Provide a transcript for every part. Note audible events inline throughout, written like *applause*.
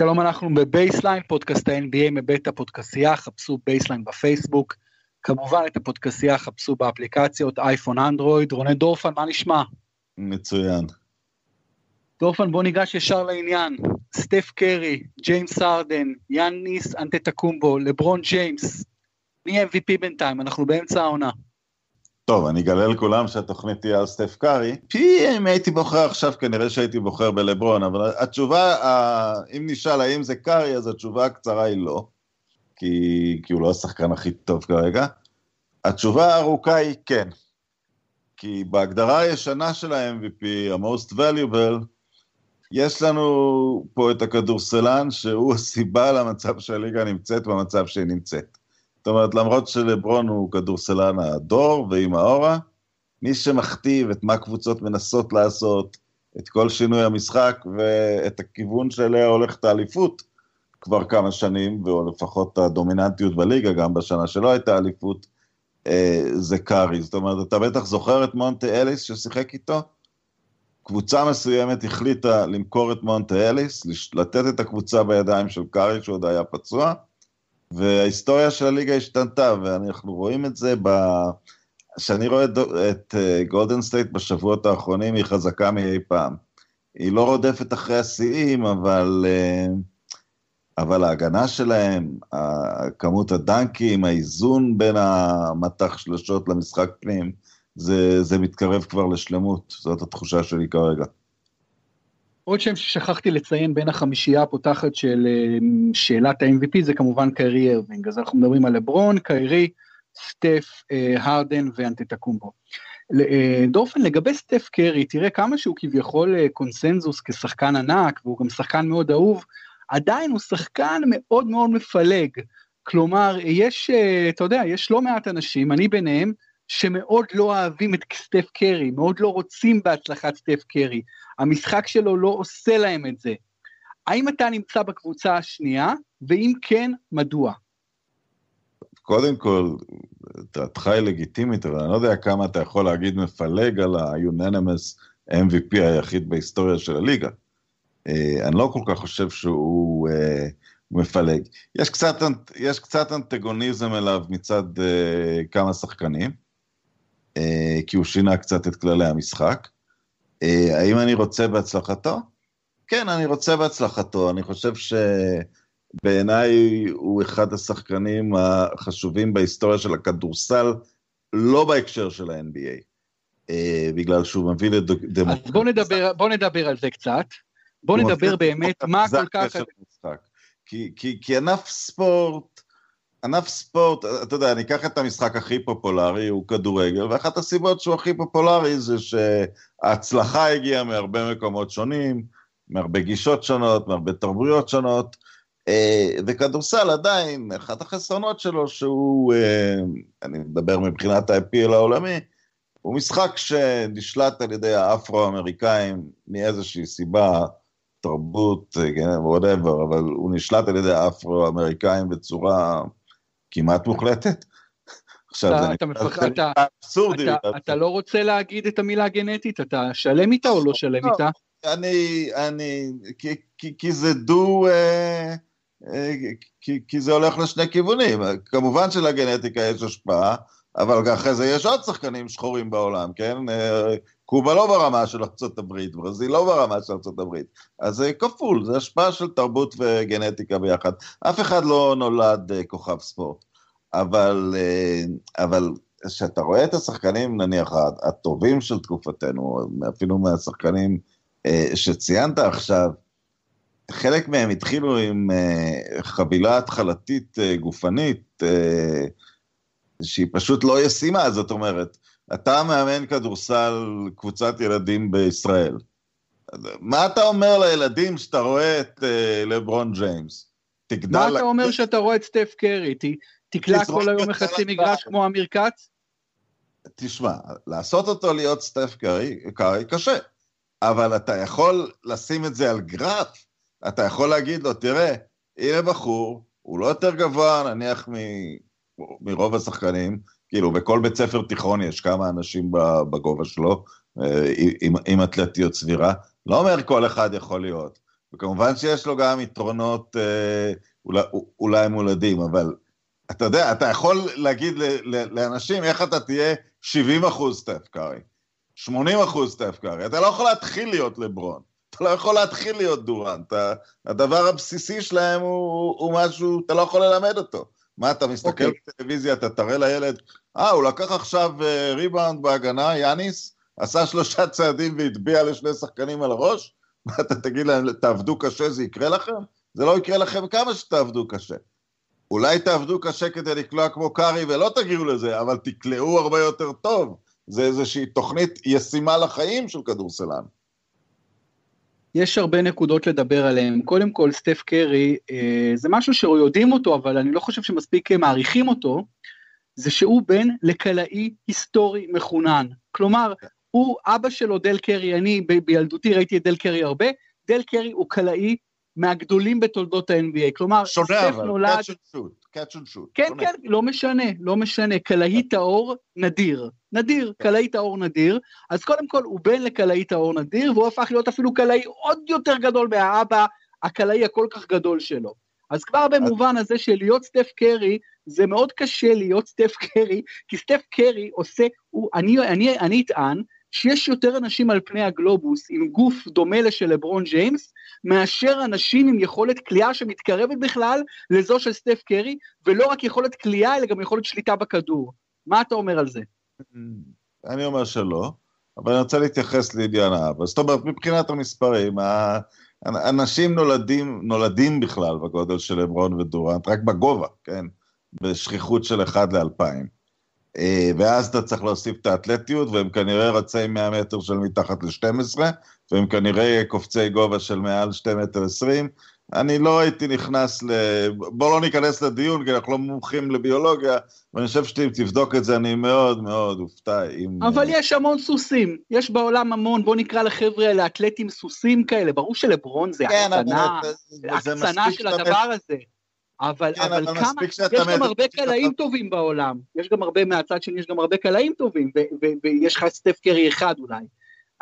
שלום, אנחנו בבייסליין, פודקאסט ה-NBA מבית הפודקסייה, חפשו בייסליין בפייסבוק. כמובן את הפודקסייה חפשו באפליקציות אייפון אנדרואיד. רונן דורפן, מה נשמע? מצוין. דורפן, בוא ניגש ישר לעניין. סטף קרי, ג'יימס הארדן, יאניס אנטטקומבו, לברון ג'יימס. מי MVP בינתיים? אנחנו באמצע העונה. טוב, אני אגלה לכולם שהתוכנית תהיה על סטף קארי. אם הייתי בוחר עכשיו, כנראה שהייתי בוחר בלברון, אבל התשובה, אם נשאל האם זה קארי, אז התשובה הקצרה היא לא, כי, כי הוא לא השחקן הכי טוב כרגע. התשובה הארוכה היא כן, כי בהגדרה הישנה של ה-MVP, ה-most valuable, יש לנו פה את הכדורסלן שהוא הסיבה למצב שהליגה נמצאת במצב שהיא נמצאת. זאת אומרת, למרות שלברון הוא כדורסלן הדור ועם האורה, מי שמכתיב את מה קבוצות מנסות לעשות, את כל שינוי המשחק ואת הכיוון שאליה הולכת האליפות כבר כמה שנים, או לפחות הדומיננטיות בליגה, גם בשנה שלא הייתה אליפות, אה, זה קארי. זאת אומרת, אתה בטח זוכר את מונטה אליס ששיחק איתו? קבוצה מסוימת החליטה למכור את מונטה אליס, לתת את הקבוצה בידיים של קארי, שהוא עוד היה פצוע, וההיסטוריה של הליגה השתנתה, ואנחנו רואים את זה ב... כשאני רואה את, את גולדן uh, סטייט בשבועות האחרונים, היא חזקה מאי פעם. היא לא רודפת אחרי השיאים, אבל, uh, אבל ההגנה שלהם, כמות הדנקים, האיזון בין המטח שלשות למשחק פנים, זה, זה מתקרב כבר לשלמות, זאת התחושה שלי כרגע. עוד שם ששכחתי לציין בין החמישייה הפותחת של אה, שאלת ה-MVP זה כמובן קיירי ארווינג, אז אנחנו מדברים על לברון, קיירי, סטף, אה, הרדן ואנטטקומבו. אה, דורפן, לגבי סטף קרי, תראה כמה שהוא כביכול קונסנזוס כשחקן ענק, והוא גם שחקן מאוד אהוב, עדיין הוא שחקן מאוד מאוד מפלג. כלומר, יש, אתה יודע, יש לא מעט אנשים, אני ביניהם, שמאוד לא אוהבים את סטף קרי, מאוד לא רוצים בהצלחת סטף קרי. המשחק שלו לא עושה להם את זה. האם אתה נמצא בקבוצה השנייה, ואם כן, מדוע? קודם כל, דעתך היא לגיטימית, אבל אני לא יודע כמה אתה יכול להגיד מפלג על ה-unanimous MVP היחיד בהיסטוריה של הליגה. אה, אני לא כל כך חושב שהוא אה, מפלג. יש קצת, יש קצת אנטגוניזם אליו מצד uh, כמה שחקנים, כי הוא שינה קצת את כללי המשחק. אה, האם אני רוצה בהצלחתו? כן, אני רוצה בהצלחתו. אני חושב שבעיניי הוא אחד השחקנים החשובים בהיסטוריה של הכדורסל, לא בהקשר של ה-NBA, אה, בגלל שהוא מביא לדמוקרטיה. אז בוא נדבר, בוא נדבר על זה קצת. בוא נדבר באמת מה כל כך... כי, כי, כי ענף ספורט ענף ספורט, אתה יודע, אני אקח את המשחק הכי פופולרי, הוא כדורגל, ואחת הסיבות שהוא הכי פופולרי זה שההצלחה הגיעה מהרבה מקומות שונים, מהרבה גישות שונות, מהרבה תרבויות שונות, אה, וכדורסל עדיין, אחת החסרונות שלו שהוא, אה, אני מדבר מבחינת ה-IPL העולמי, הוא משחק שנשלט על ידי האפרו-אמריקאים מאיזושהי סיבה, תרבות, וואטאבר, אה, אבל הוא נשלט על ידי האפרו-אמריקאים בצורה כמעט מוחלטת. עכשיו זה נקרא אבסורדי. אתה לא רוצה להגיד את המילה גנטית? אתה שלם איתה או לא שלם לא, איתה? אני, אני, כי זה דו, אה, אה, כי זה הולך לשני כיוונים. כמובן שלגנטיקה יש השפעה, אבל אחרי זה יש עוד שחקנים שחורים בעולם, כן? אה, קובה לא ברמה של ארה"ב, ברזיל לא ברמה של ארה"ב. אז זה כפול, זה השפעה של תרבות וגנטיקה ביחד. אף אחד לא נולד אה, כוכב ספורט. אבל, אה, אבל כשאתה רואה את השחקנים, נניח, הטובים של תקופתנו, אפילו מהשחקנים שציינת עכשיו, חלק מהם התחילו עם חבילה התחלתית גופנית, שהיא פשוט לא ישימה, זאת אומרת, אתה מאמן כדורסל קבוצת ילדים בישראל. מה אתה אומר לילדים שאתה רואה את uh, לברון ג'יימס? תגדל... מה אתה אומר שאתה רואה את סטף קרי? ת, תקלע כל היום מחצי מגרש כמו אמיר כץ? תשמע, לעשות אותו להיות סטף קרי, קרי קשה, אבל אתה יכול לשים את זה על גרף, אתה יכול להגיד לו, תראה, הנה בחור, הוא לא יותר גבוה נניח. מרוב השחקנים, כאילו, בכל בית ספר תיכון יש כמה אנשים בגובה שלו, אה, עם, עם אתלטיות סבירה. לא אומר כל אחד יכול להיות, וכמובן שיש לו גם יתרונות אה, אולי, אולי מולדים, אבל אתה יודע, אתה יכול להגיד ל, ל, לאנשים איך אתה תהיה 70 אחוז סטף קארי, 80 אחוז סטף קארי, אתה לא יכול להתחיל להיות לברון, אתה לא יכול להתחיל להיות דורנט, הדבר הבסיסי שלהם הוא, הוא משהו, אתה לא יכול ללמד אותו. מה, אתה מסתכל okay. אוקיי. בטלוויזיה, אתה תראה לילד, אה, הוא לקח עכשיו uh, ריבאונד בהגנה, יאניס, עשה שלושה צעדים והטביע לשני שחקנים על הראש? *laughs* מה, אתה תגיד להם, תעבדו קשה, זה יקרה לכם? זה לא יקרה לכם כמה שתעבדו קשה. אולי תעבדו קשה כדי לקלוע כמו קארי ולא תגיעו לזה, אבל תקלעו הרבה יותר טוב. זה איזושהי תוכנית ישימה לחיים של כדורסלן. יש הרבה נקודות לדבר עליהן. קודם כל, סטף קרי, אה, זה משהו שיודעים אותו, אבל אני לא חושב שמספיק מעריכים אותו, זה שהוא בן לקלעי היסטורי מחונן. כלומר, הוא אבא שלו דל קרי, אני ב- בילדותי ראיתי את דל קרי הרבה, דל קרי הוא קלעי מהגדולים בתולדות ה-NBA, כלומר, שונה אבל, נולד... catch and shoot, catch and shoot. כן, שונה. כן, לא משנה, לא משנה, קלעי טהור נדיר, נדיר, כן. קלעי טהור נדיר, אז קודם כל הוא בן לקלעי טהור נדיר, והוא הפך להיות אפילו קלעי עוד יותר גדול מהאבא, הקלעי הכל כך גדול שלו. אז כבר במובן הזה של להיות סטף קרי, זה מאוד קשה להיות סטף קרי, כי סטף קרי עושה, הוא, אני, אני, אני אטען, שיש יותר אנשים על פני הגלובוס עם גוף דומה לשל לברון ג'יימס, מאשר אנשים עם יכולת כליאה שמתקרבת בכלל לזו של סטף קרי, ולא רק יכולת כליאה, אלא גם יכולת שליטה בכדור. מה אתה אומר על זה? אני אומר שלא, אבל אני רוצה להתייחס לעניין האבא. זאת אומרת, מבחינת המספרים, אנשים נולדים, נולדים בכלל בגודל של לברון ודורנט, רק בגובה, כן? בשכיחות של 1 ל-2000. אה, ואז אתה צריך להוסיף את האתלטיות, והם כנראה רצי 100 מטר של מתחת ל-12, והם כנראה קופצי גובה של מעל 2 מטר 20. אני לא הייתי נכנס ל... בוא לא ניכנס לדיון, כי אנחנו לא מומחים לביולוגיה, ואני חושב שאם תבדוק את זה, אני מאוד מאוד אופתע אם... אבל יש המון סוסים, יש בעולם המון, בוא נקרא לחבר'ה האלה אתלטים סוסים כאלה, ברור שלברון זה כן, הקצנה, הקצנה של הדבר הזה. אבל, כן, אבל, אבל כמה, יש גם הרבה קלעים טובים בעולם, יש גם הרבה, מהצד שני יש גם הרבה קלעים טובים, ויש לך סטף קרי אחד אולי.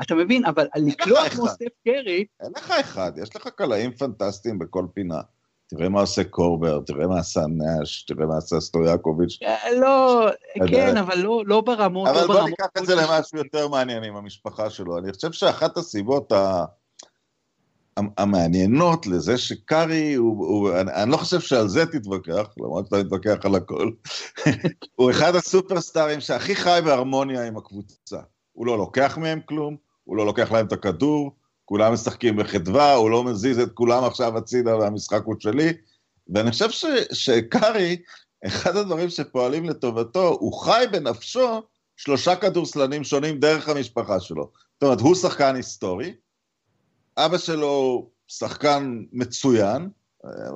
אתה מבין, אבל לקלוע כמו סטף קרי... אין לך אחד, יש לך קלעים פנטסטיים בכל פינה. תראה מה עושה קורבר, תראה מה עשה נאש, תראה מה עשה סטויאקוביץ'. אה, לא, כן, אבל לא, לא ברמות, אבל בוא ניקח את זה למשהו יותר מעניין עם המשפחה שלו. אני חושב שאחת הסיבות ה... המעניינות לזה שקארי הוא, הוא אני, אני לא חושב שעל זה תתווכח, למרות שאתה מתווכח על הכל, *laughs* הוא אחד הסופרסטארים שהכי חי בהרמוניה עם הקבוצה. הוא לא לוקח מהם כלום, הוא לא לוקח להם את הכדור, כולם משחקים בחדווה, הוא לא מזיז את כולם עכשיו הצידה והמשחק הוא שלי, ואני חושב ש, שקארי, אחד הדברים שפועלים לטובתו, הוא חי בנפשו שלושה כדורסלנים שונים דרך המשפחה שלו. זאת אומרת, הוא שחקן היסטורי, אבא שלו שחקן מצוין.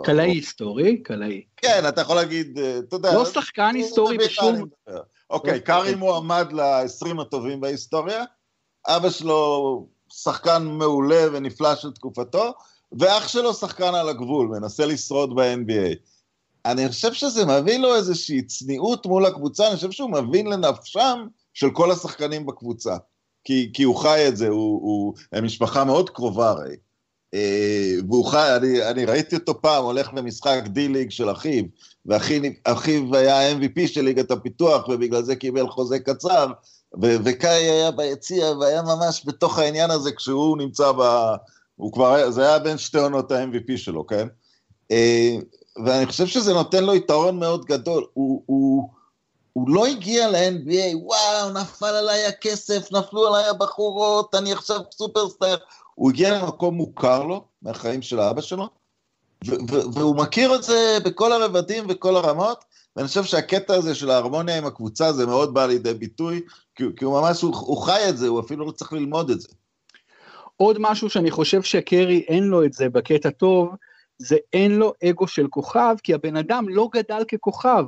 קלעי היסטורי, קלעי. כן, אתה יכול להגיד, אה, אתה יודע... לא שחקן היסטורי בשום... אוקיי, קארי מועמד ל-20 הטובים בהיסטוריה, אבא שלו שחקן מעולה ונפלא של תקופתו, ואח שלו שחקן על הגבול, מנסה לשרוד ב-NBA. אני חושב שזה מביא לו איזושהי צניעות מול הקבוצה, אני חושב שהוא מבין לנפשם של כל השחקנים בקבוצה. כי, כי הוא חי את זה, הוא, הוא, הם משפחה מאוד קרובה הרי. אה, והוא חי, אני, אני ראיתי אותו פעם הולך למשחק די-ליג של אחיו, ואחיו היה MVP של ליגת הפיתוח, ובגלל זה קיבל חוזה קצר, ו- וקאי היה ביציע, והיה ממש בתוך העניין הזה כשהוא נמצא ב... הוא כבר, זה היה בין שתי עונות ה-MVP שלו, כן? אה, ואני חושב שזה נותן לו יתרון מאוד גדול. הוא, הוא, הוא לא הגיע ל-NBA, וואו, נפל עליי הכסף, נפלו עליי הבחורות, אני עכשיו סופרסטאר. הוא הגיע למקום מוכר לו, מהחיים של האבא שלו, והוא מכיר את זה בכל הרבדים וכל הרמות, ואני חושב שהקטע הזה של ההרמוניה עם הקבוצה זה מאוד בא לידי ביטוי, כי, כי הוא ממש, הוא, הוא חי את זה, הוא אפילו לא צריך ללמוד את זה. עוד משהו שאני חושב שקרי אין לו את זה בקטע טוב, זה אין לו אגו של כוכב, כי הבן אדם לא גדל ככוכב.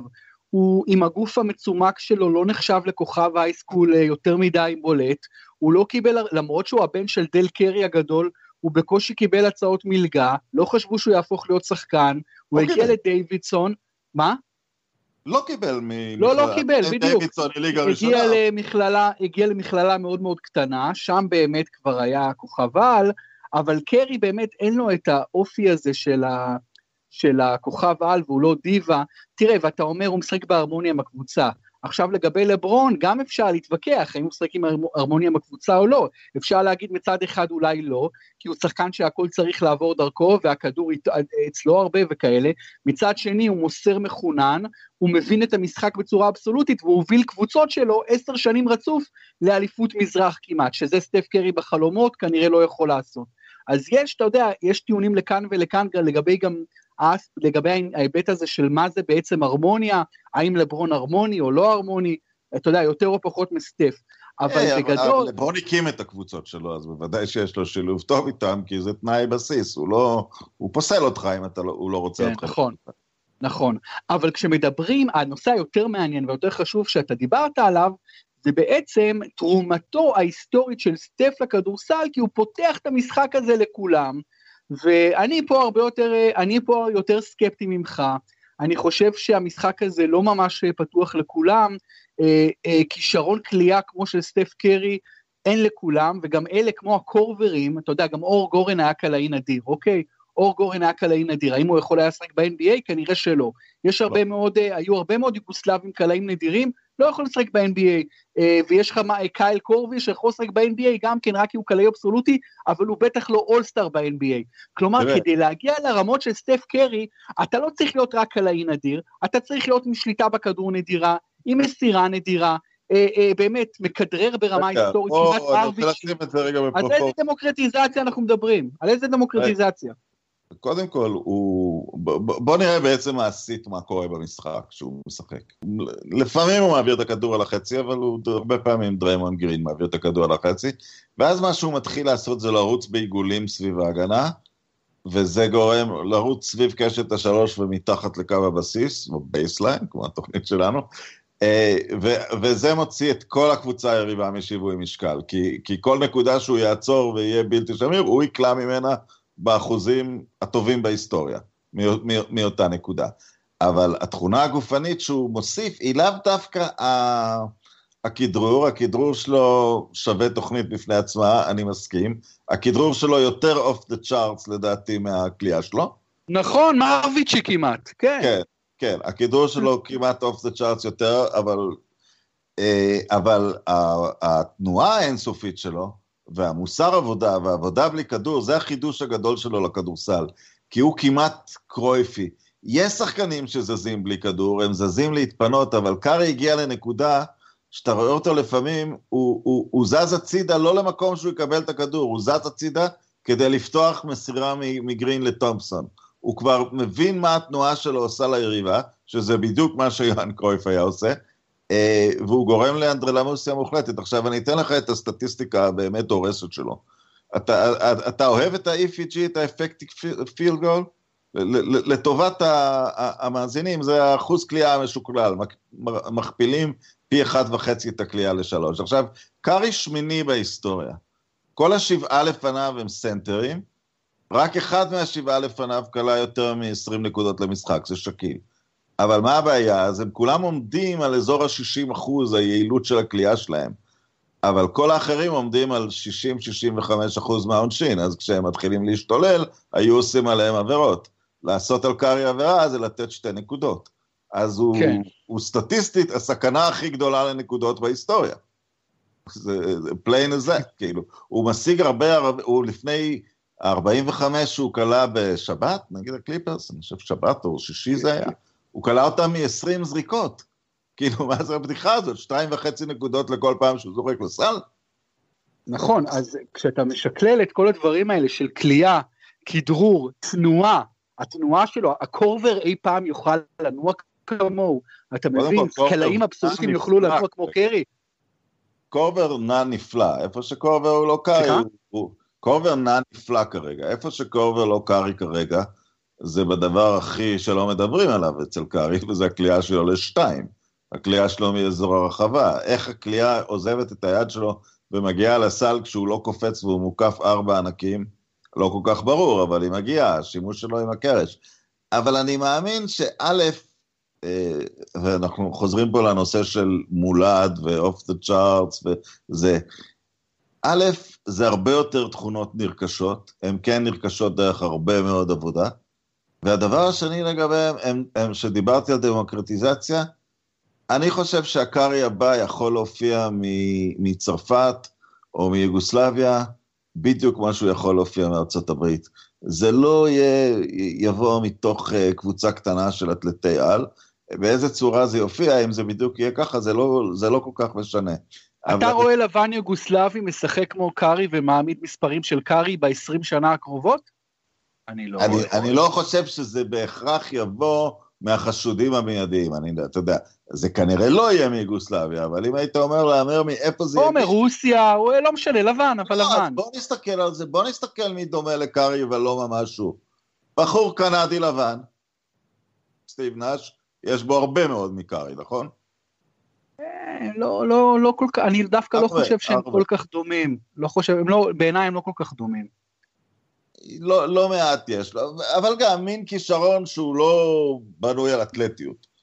הוא עם הגוף המצומק שלו לא נחשב לכוכב הייסקול אה, יותר מדי בולט, הוא לא קיבל, למרות שהוא הבן של דל קרי הגדול, הוא בקושי קיבל הצעות מלגה, לא חשבו שהוא יהפוך להיות שחקן, הוא הגיע קיבל. לדייווידסון, מה? לא קיבל ממכללה, לא, לא קיבל, בדיוק. דייווידסון. הגיע למכללה, הגיע למכללה מאוד מאוד קטנה, שם באמת כבר היה כוכב על, אבל קרי באמת אין לו את האופי הזה של, ה, של הכוכב על והוא לא דיבה. תראה, ואתה אומר, הוא משחק בהרמוניה עם הקבוצה. עכשיו לגבי לברון, גם אפשר להתווכח האם הוא משחק עם הרמוניה בקבוצה או לא. אפשר להגיד מצד אחד אולי לא, כי הוא שחקן שהכל צריך לעבור דרכו והכדור אצלו הרבה וכאלה. מצד שני הוא מוסר מחונן, הוא מבין את המשחק בצורה אבסולוטית והוא הוביל קבוצות שלו עשר שנים רצוף לאליפות מזרח כמעט, שזה סטף קרי בחלומות כנראה לא יכול לעשות. אז יש, אתה יודע, יש טיעונים לכאן ולכאן לגבי גם לגבי ההיבט הזה של מה זה בעצם הרמוניה, האם לברון הרמוני או לא הרמוני, אתה יודע, יותר או פחות מסטף. אבל hey, בגדול... אבל לברון הקים את הקבוצות שלו, אז בוודאי שיש לו שילוב טוב איתם, כי זה תנאי בסיס, הוא לא... הוא פוסל אותך אם אתה לא, הוא לא רוצה כן, אותך. נכון, נכון. אבל כשמדברים, הנושא היותר מעניין ויותר חשוב שאתה דיברת עליו, זה בעצם תרומתו ההיסטורית של סטף לכדורסל, כי הוא פותח את המשחק הזה לכולם, ואני פה הרבה יותר, אני פה יותר סקפטי ממך, אני חושב שהמשחק הזה לא ממש פתוח לכולם, אה, אה, כישרון כליאה כמו של סטף קרי אין לכולם, וגם אלה כמו הקורברים, אתה יודע, גם אור גורן היה קלעי נדיר, אוקיי? אור גורן היה קלעי נדיר, האם הוא יכול היה לשחק ב-NBA? כנראה שלא. יש הרבה לא. מאוד, אה, היו הרבה מאוד יוגוסלבים קלעים נדירים, לא יכול לשחק ב-NBA, אה, ויש לך קייל קורבי שיכול לשחק ב-NBA גם כן רק כי הוא קלעי אבסולוטי, אבל הוא בטח לא אולסטאר ב-NBA. כלומר, באמת. כדי להגיע לרמות של סטף קרי, אתה לא צריך להיות רק קלעי נדיר, אתה צריך להיות עם שליטה בכדור נדירה, עם מסירה נדירה, אה, אה, באמת, מכדרר ברמה היסטורית, כמעט ארביץ'. על איזה דמוקרטיזציה אנחנו מדברים? על איזה דמוקרטיזציה? קודם כל, הוא... בוא נראה בעצם מעשית מה קורה במשחק שהוא משחק. לפעמים הוא מעביר את הכדור על החצי, אבל הוא הרבה פעמים דריימון גרין מעביר את הכדור על החצי, ואז מה שהוא מתחיל לעשות זה לרוץ בעיגולים סביב ההגנה, וזה גורם לרוץ סביב קשת השלוש ומתחת לקו הבסיס, או baseline, כמו התוכנית שלנו, אה, ו- וזה מוציא את כל הקבוצה היריבה משיווי משקל, כי, כי כל נקודה שהוא יעצור ויהיה בלתי שמיר, הוא יקלע ממנה באחוזים הטובים בהיסטוריה, מאותה נקודה. אבל התכונה הגופנית שהוא מוסיף היא לאו דווקא הכדרור, הכדרור שלו שווה תוכנית בפני עצמה, אני מסכים. הכדרור שלו יותר off the charts לדעתי מהקליעה שלו. נכון, מראוויצ'י כמעט, כן. כן, כן, הכדרור שלו כמעט off the charts יותר, אבל, אה, אבל התנועה האינסופית שלו, והמוסר עבודה והעבודה בלי כדור, זה החידוש הגדול שלו לכדורסל, כי הוא כמעט קרויפי. יש שחקנים שזזים בלי כדור, הם זזים להתפנות, אבל קארי הגיע לנקודה שאתה רואה אותו לפעמים, הוא, הוא, הוא זז הצידה לא למקום שהוא יקבל את הכדור, הוא זז הצידה כדי לפתוח מסירה מגרין לתומפסון. הוא כבר מבין מה התנועה שלו עושה ליריבה, שזה בדיוק מה שיוהאן קרויף היה עושה, והוא גורם לאנדרלמוסיה מוחלטת. עכשיו אני אתן לך את הסטטיסטיקה הבאמת הורסת שלו. אתה, אתה אוהב את ה-EFG, את ה-Effective Field Goal? לטובת המאזינים, זה האחוז כליאה המשוקלל, מכפילים פי אחד וחצי את הכליאה לשלוש. עכשיו, קארי שמיני בהיסטוריה. כל השבעה לפניו הם סנטרים, רק אחד מהשבעה לפניו כלה יותר מ-20 נקודות למשחק, זה שקיל. אבל מה הבעיה? אז הם כולם עומדים על אזור ה-60 אחוז היעילות של הכלייה שלהם. אבל כל האחרים עומדים על 60-65 אחוז מהעונשין, אז כשהם מתחילים להשתולל, היו עושים עליהם עבירות. לעשות על קארי עבירה זה לתת שתי נקודות. אז הוא, כן. הוא סטטיסטית הסכנה הכי גדולה לנקודות בהיסטוריה. זה, זה plain as that, כאילו. הוא משיג הרבה, הוא לפני 45 שהוא כלה בשבת, נגיד הקליפרס, אני חושב שבת או שישי זה היה. הוא כלא אותם מ-20 זריקות. כאילו, מה זה הבדיחה הזאת? שתיים וחצי נקודות לכל פעם שהוא זורק לסל? נכון, אז כשאתה משקלל את כל הדברים האלה של כליאה, כדרור, תנועה, התנועה שלו, הקורבר אי פעם יוכל לנוע כמוהו, אתה מבין, קלעים אבסולוטיים יוכלו לנוע כמו קרי. קורבר נע נפלא, איפה שקורבר הוא לא קרי, קורבר נע נפלא כרגע, איפה שקורבר לא קרי כרגע, זה בדבר הכי שלא מדברים עליו אצל קארי, וזה הכלייה שלו לשתיים. הכלייה שלו מאזור הרחבה. איך הכלייה עוזבת את היד שלו ומגיעה לסל כשהוא לא קופץ והוא מוקף ארבע ענקים, לא כל כך ברור, אבל היא מגיעה, השימוש שלו עם הקרש. אבל אני מאמין שא', אה, ואנחנו חוזרים פה לנושא של מולד ו-off the charts וזה, א', זה הרבה יותר תכונות נרכשות, הן כן נרכשות דרך הרבה מאוד עבודה, והדבר השני לגביהם, הם, הם, שדיברתי על דמוקרטיזציה, אני חושב שהקארי הבא יכול להופיע מצרפת או מיוגוסלביה, בדיוק כמו שהוא יכול להופיע מארצות הברית. זה לא יהיה, יבוא מתוך אה, קבוצה קטנה של אתלטי על, באיזה צורה זה יופיע, אם זה בדיוק יהיה ככה, זה לא, זה לא כל כך משנה. אתה אבל... רואה לבן יוגוסלבי משחק כמו קארי ומעמיד מספרים של קארי ב-20 שנה הקרובות? אני לא... אני, אני לא חושב שזה בהכרח יבוא מהחשודים המיידיים, אני, אתה יודע, זה כנראה לא יהיה מיוגוסלביה, אבל אם היית אומר להמר מאיפה זה יהיה... או מרוסיה, או לא משנה, לבן, אבל לא, לבן. בוא נסתכל על זה, בוא נסתכל מי דומה לקארי ולא ממש הוא. בחור קנדי לבן, סטיב נאש, יש בו הרבה מאוד מקארי, נכון? אה, לא, לא, לא כל כך, אני דווקא לא חושב שהם כל כך דומים. לא חושב, הם לא, בעיניי הם לא כל כך דומים. לא, לא מעט יש לו, אבל גם מין כישרון שהוא לא בנוי על אתלטיות.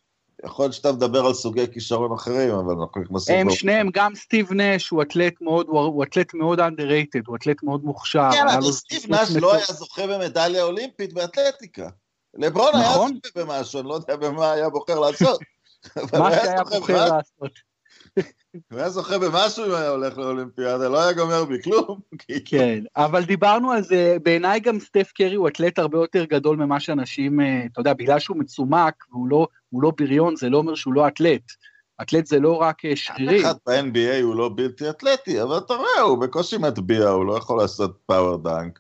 יכול להיות שאתה מדבר על סוגי כישרון אחרים, אבל אנחנו נכנסים... הם שניהם, גם סטיב נש הוא אתלט מאוד, הוא אתלט מאוד underrated, הוא אתלט מאוד מוכשר. כן, אבל סטיב נש לא היה זוכה במדליה אולימפית באתלטיקה. לברון היה נכון. זוכה במשהו, אני לא יודע במה היה בוחר לעשות. מה שהיה בוחר לעשות. הוא היה זוכה במשהו אם היה הולך לאולימפיאדה, לא היה גומר בכלום. *laughs* כן, אבל דיברנו על זה, בעיניי גם סטף קרי הוא אתלט הרבה יותר גדול ממה שאנשים, אה, אתה יודע, בגלל שהוא מצומק והוא לא, לא בריון, זה לא אומר שהוא לא אתלט. אתלט זה לא רק אה, שרירים. אחד ב-NBA הוא לא בלתי אתלטי, אבל אתה רואה, הוא בקושי מטביע, הוא לא יכול לעשות פאוור דנק.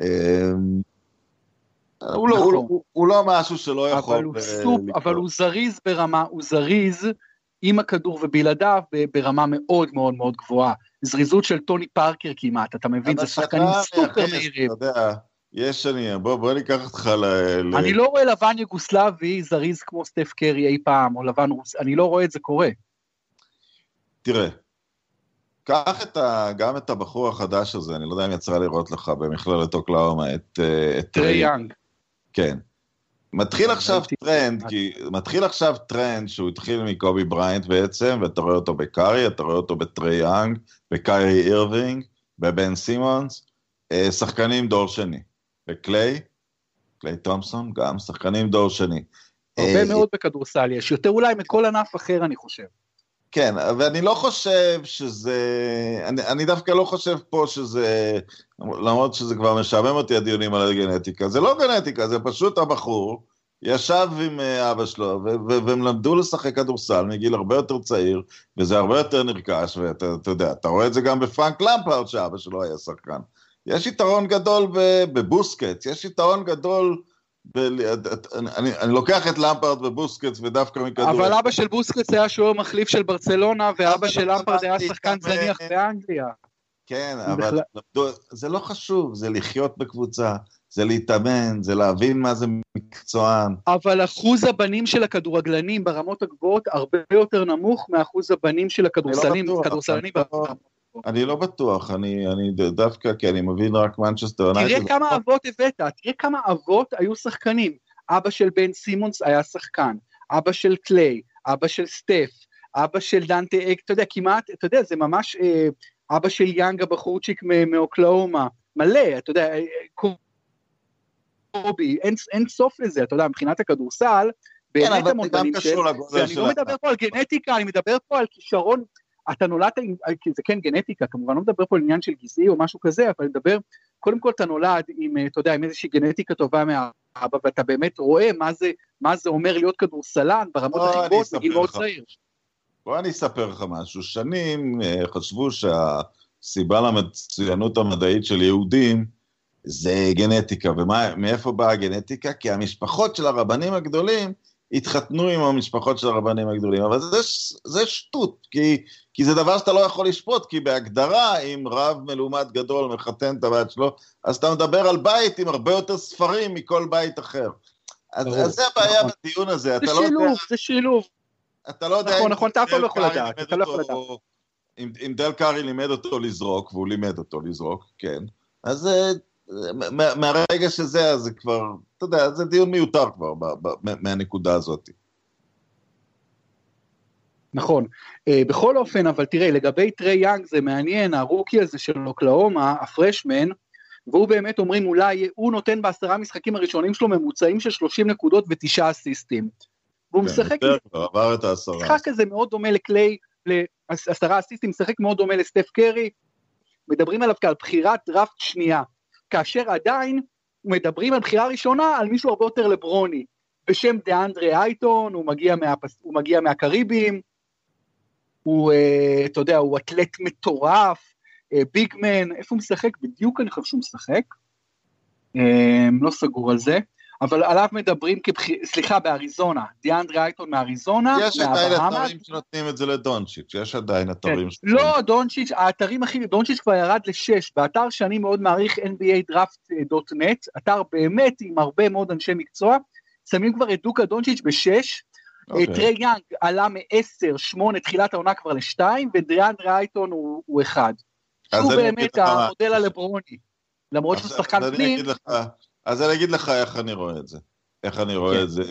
אמ, הוא לא, לא, נכון. הוא לא משהו שלא יכול... סופ, אבל הוא זריז ברמה, הוא זריז עם הכדור ובלעדיו ברמה מאוד מאוד מאוד גבוהה. זריזות של טוני פארקר כמעט, אתה מבין? זה שחקנים סופר מהירים. יש שני, בוא, בוא ניקח אותך ל... אני לא רואה לבן יוגוסלבי זריז כמו סטף קרי אי פעם, או לבן רוסי, אני לא רואה את זה קורה. תראה, קח את ה, גם את הבחור החדש הזה, אני לא יודע אם יצא לראות לך במכללת אוקלהומה, את... אה, את טריי יאנג. כן. מתחיל עכשיו טרנד, כי מתחיל עכשיו טרנד שהוא התחיל מקובי בריינט בעצם, ואתה רואה אותו בקארי, אתה רואה אותו בטריי יאנג, בקיירי אירווינג, בבן סימונס, אה, שחקנים דור שני. וקליי, קליי תומפסון, גם שחקנים דור שני. הרבה אה, מאוד בכדורסל יש, יותר אולי מכל ענף אחר אני חושב. כן, ואני לא חושב שזה, אני, אני דווקא לא חושב פה שזה, למרות שזה כבר משעמם אותי הדיונים על הגנטיקה, זה לא גנטיקה, זה פשוט הבחור ישב עם אה, אבא שלו, והם למדו לשחק כדורסל מגיל הרבה יותר צעיר, וזה הרבה יותר נרכש, ואתה יודע, אתה רואה את זה גם בפרנק למפרד, שאבא שלו היה שחקן. יש יתרון גדול בבוסקט, יש יתרון גדול. אני, אני לוקח את למפרד ובוסקט ודווקא מכדור... אבל אבא של בוסקט היה שוער מחליף של ברצלונה, ואבא של למפרד היה שחקן זניח באנגליה. כן, אבל זה לא חשוב, זה לחיות בקבוצה, זה להתאמן, זה להבין מה זה מקצוען. אבל אחוז הבנים של הכדורגלנים ברמות הגבוהות הרבה יותר נמוך מאחוז הבנים של הכדורסלנים, לא כדורסלנים אני לא בטוח, אני, אני דווקא, כי אני מבין רק מנצ'סטר. תראה כמה אבות הבאת, תראה כמה אבות היו שחקנים. אבא של בן סימונס היה שחקן, אבא של קליי, אבא של סטף, אבא של דנטה אקסום, אתה יודע, כמעט, אתה יודע, זה ממש אה, אבא של יאנג הבחורצ'יק מאוקלהומה, מלא, אתה יודע, אה, קובי, אין, אין סוף לזה, אתה יודע, מבחינת הכדורסל, באמת כן, המון בנים של, ואני לא מדבר פה על גנטיקה, אני מדבר פה על כישרון אתה נולדת עם, אה, זה כן גנטיקה, כמובן לא מדבר פה על עניין של גזעי או משהו כזה, אבל מדבר, קודם כל אתה נולד עם, אה, אתה יודע, עם איזושהי גנטיקה טובה מהאבא, ואתה באמת רואה מה זה, מה זה אומר להיות כדורסלן ברמות הכי גבוהות בגיל מאוד צעיר. בוא אני אספר לך משהו, שנים אה, חשבו שהסיבה למצוינות המדעית של יהודים זה גנטיקה, ומאיפה באה הגנטיקה? כי המשפחות של הרבנים הגדולים התחתנו עם המשפחות של הרבנים הגדולים, אבל זה, זה שטות, כי, כי זה דבר שאתה לא יכול לשפוט, כי בהגדרה, אם רב מלומד גדול מחתן את הבת שלו, אז אתה מדבר על בית עם הרבה יותר ספרים מכל בית אחר. אז, אז זה הבעיה נכון. בדיון הזה, אתה לא שילוב, יודע... זה שילוב, אתה לא יודע... נכון, נכון, אתה אף פעם לא יכול לדעת, אתה לא יכול לדעת. אם, אם דל קארי לימד אותו לזרוק, והוא לימד אותו לזרוק, כן, אז אה, מהרגע שזה, אז זה כבר, אתה יודע, זה דיון מיותר כבר ב, ב, מהנקודה הזאת. נכון. Uh, בכל אופן, אבל תראה, לגבי טריי יאנג זה מעניין, הרוקי הזה של אוקלהומה, ה freshman, והוא באמת אומרים אולי, הוא נותן בעשרה משחקים הראשונים שלו ממוצעים של 30 נקודות ותשעה אסיסטים. והוא כן, משחק... עבר את העשרה. משחק כזה מאוד דומה לקליי, לעשרה אסיסטים, משחק מאוד דומה לסטף קרי. מדברים עליו כעל בחירת דראפט שנייה, כאשר עדיין מדברים על בחירה ראשונה על מישהו הרבה יותר לברוני, בשם דאנדרי אייטון, הוא מגיע, מהפס, הוא מגיע מהקריבים, הוא, uh, אתה יודע, הוא אתלט מטורף, ביגמן, איפה הוא משחק? בדיוק אני חושב שהוא משחק. Uh, לא סגור על זה. אבל עליו מדברים כבחיר, סליחה, באריזונה, דיאנדרי אייטון מאריזונה, יש עדיין אתרים שנותנים את זה לדונצ'יץ', יש עדיין אתרים. כן. לא, דונצ'יץ', האתרים הכי, דונצ'יץ' כבר ירד לשש, באתר שאני מאוד מעריך NBA draft.net, אתר באמת עם הרבה מאוד אנשי מקצוע, שמים כבר את דוקה דונצ'יץ' בשש, okay. אוקיי. טרי יאנג עלה מעשר, שמונה, תחילת העונה כבר לשתיים, ודיאנדרי אייטון הוא, הוא אחד. הוא באמת המודל הלברוני, למרות שהוא שחקן פנים. אז אני אגיד לך איך אני רואה את זה. איך אני רואה כן. את זה,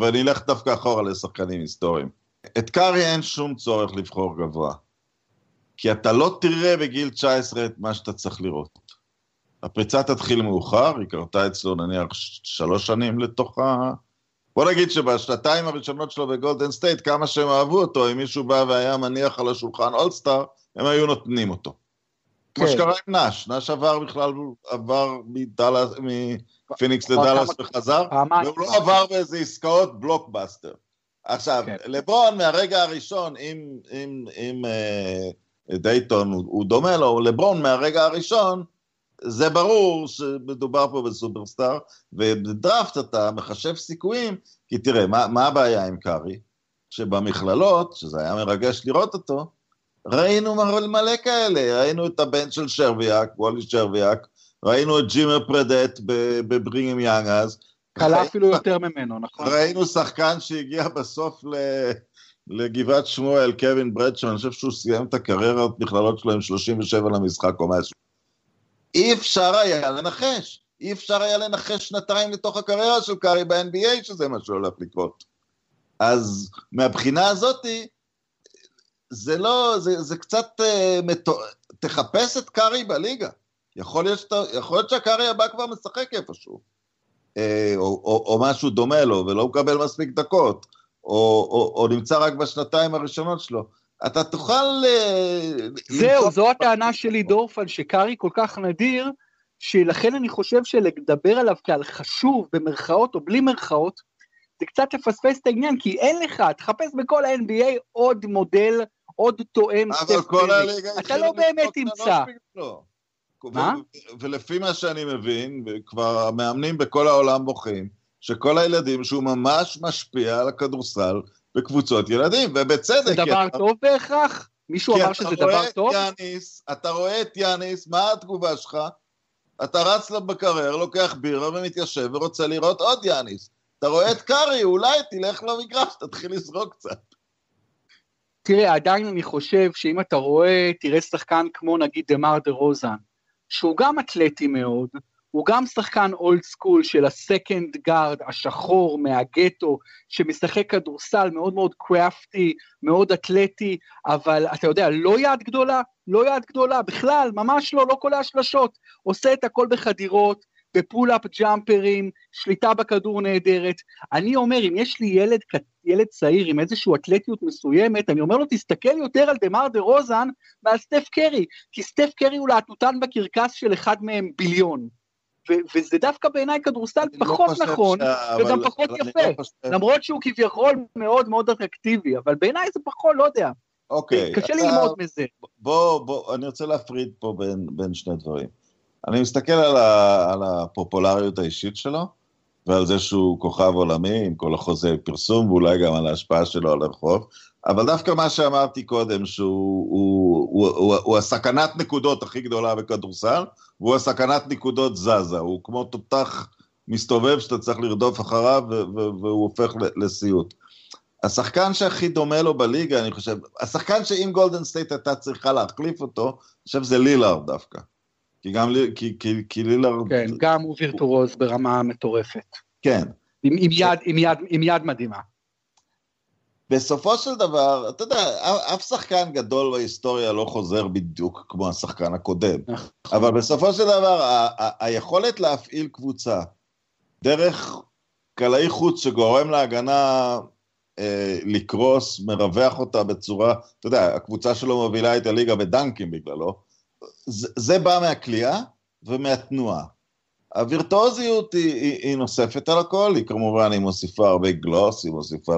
ואני אלך דווקא אחורה לשחקנים היסטוריים. את קארי אין שום צורך לבחור גבוה. כי אתה לא תראה בגיל 19 את מה שאתה צריך לראות. הפריצה תתחיל מאוחר, היא קרתה אצלו נניח שלוש שנים לתוך ה... בוא נגיד שבשנתיים הראשונות שלו בגולדן סטייט, כמה שהם אהבו אותו, אם מישהו בא והיה מניח על השולחן אולסטאר, הם היו נותנים אותו. כמו כן. שקרה עם נאש, נאש עבר בכלל, עבר מדלס, מפיניקס לדלס וחזר, והוא לא עבר באיזה עסקאות בלוקבאסטר. עכשיו, כן. לברון מהרגע הראשון, אם, אם, אם אה, דייטון הוא, הוא דומה לו, לברון מהרגע הראשון, זה ברור שמדובר פה בסופרסטאר, ובדראפט אתה מחשב סיכויים, כי תראה, מה, מה הבעיה עם קארי? שבמכללות, שזה היה מרגש לראות אותו, ראינו מלא כאלה, ראינו את הבן של שרביאק, וולי שרביאק, ראינו את ג'ימר פרדט בברינגים יאנג אז. קלה אפילו יותר ממנו, נכון. ראינו שחקן שהגיע בסוף ל... לגבעת שמואל, קווין ברדשו, אני חושב שהוא סיים את הקריירה המכללות שלו עם 37 למשחק או משהו. אי אפשר היה לנחש, אי אפשר היה לנחש שנתיים לתוך הקריירה של קארי ב-NBA שזה מה שהולך לקרות. אז מהבחינה הזאתי, זה לא, זה, זה קצת, uh, מתו... תחפש את קארי בליגה. יכול להיות, שאתה, יכול להיות שהקארי הבא כבר משחק איפשהו. Uh, או, או, או משהו דומה לו, ולא מקבל מספיק דקות. או, או, או נמצא רק בשנתיים הראשונות שלו. אתה תוכל... Uh, זהו, זו הטענה שלי, דורפן, שקארי כל כך נדיר, שלכן אני חושב שלדבר עליו כעל חשוב, במרכאות או בלי מרכאות, זה קצת לפספס את העניין, כי אין לך, תחפש בכל ה-NBA עוד מודל עוד תואם סטף קרי. אתה לא באמת תמצא. מה? ולפי מה שאני מבין, כבר המאמנים בכל העולם בוכים, שכל הילדים שהוא ממש משפיע על הכדורסל בקבוצות ילדים, ובצדק. זה דבר טוב בהכרח? מישהו אמר שזה דבר טוב? יאניס, אתה רואה את יאניס, מה התגובה שלך? אתה רץ לו למקרר, לוקח בירה ומתיישב ורוצה לראות עוד יאניס. אתה רואה את קארי, אולי תלך למגרש, תתחיל לזרוק קצת. תראה, עדיין אני חושב שאם אתה רואה, תראה שחקן כמו נגיד דמאר דרוזן, שהוא גם אתלטי מאוד, הוא גם שחקן old school של ה second guard השחור מהגטו, שמשחק כדורסל מאוד מאוד crafty, מאוד אתלטי, אבל אתה יודע, לא יד גדולה, לא יד גדולה, בכלל, ממש לא, לא קולע שלשות, עושה את הכל בחדירות, ב pull-up ג'אמפרים, שליטה בכדור נהדרת. אני אומר, אם יש לי ילד, ילד צעיר עם איזושהי אתלטיות מסוימת, אני אומר לו, תסתכל יותר על דמאר דרוזן ועל סטף קרי, כי סטף קרי הוא לוליין בקרקס של אחד מהם ביליון. ו- וזה דווקא בעיניי כדורסל לא פחות לא נכון, ש... וגם אבל, פחות אבל יפה, לא חושב... למרות שהוא כביכול מאוד מאוד אטרקטיבי, אבל בעיניי זה פחות, לא יודע. אוקיי. קשה אתה... ללמוד מזה. בוא, בוא, אני רוצה להפריד פה בין, בין שני דברים. אני מסתכל על, ה, על הפופולריות האישית שלו, ועל זה שהוא כוכב עולמי עם כל החוזה פרסום, ואולי גם על ההשפעה שלו על הרחוב, אבל דווקא מה שאמרתי קודם, שהוא הוא, הוא, הוא, הוא הסכנת נקודות הכי גדולה בכדורסל, והוא הסכנת נקודות זזה, הוא כמו תותח מסתובב שאתה צריך לרדוף אחריו, והוא הופך לסיוט. השחקן שהכי דומה לו בליגה, אני חושב, השחקן שאם גולדן סטייט הייתה צריכה להחליף אותו, אני חושב זה לילארד דווקא. כי גם, כי, כי, כי לילארד... כן, גם הוא וירטורוז ברמה מטורפת. כן. עם, עם, יד, עם, יד, עם יד מדהימה. בסופו של דבר, אתה יודע, אף שחקן גדול בהיסטוריה לא חוזר בדיוק כמו השחקן הקודם, נכון. אבל בסופו של דבר, ה- ה- היכולת להפעיל קבוצה דרך קלעי חוץ שגורם להגנה אה, לקרוס, מרווח אותה בצורה, אתה יודע, הקבוצה שלו מובילה את הליגה בדנקים בגללו, זה, זה בא מהכלייה ומהתנועה. הווירטואוזיות היא, היא, היא נוספת על הכל, היא כמובן, היא מוסיפה הרבה גלוס, היא מוסיפה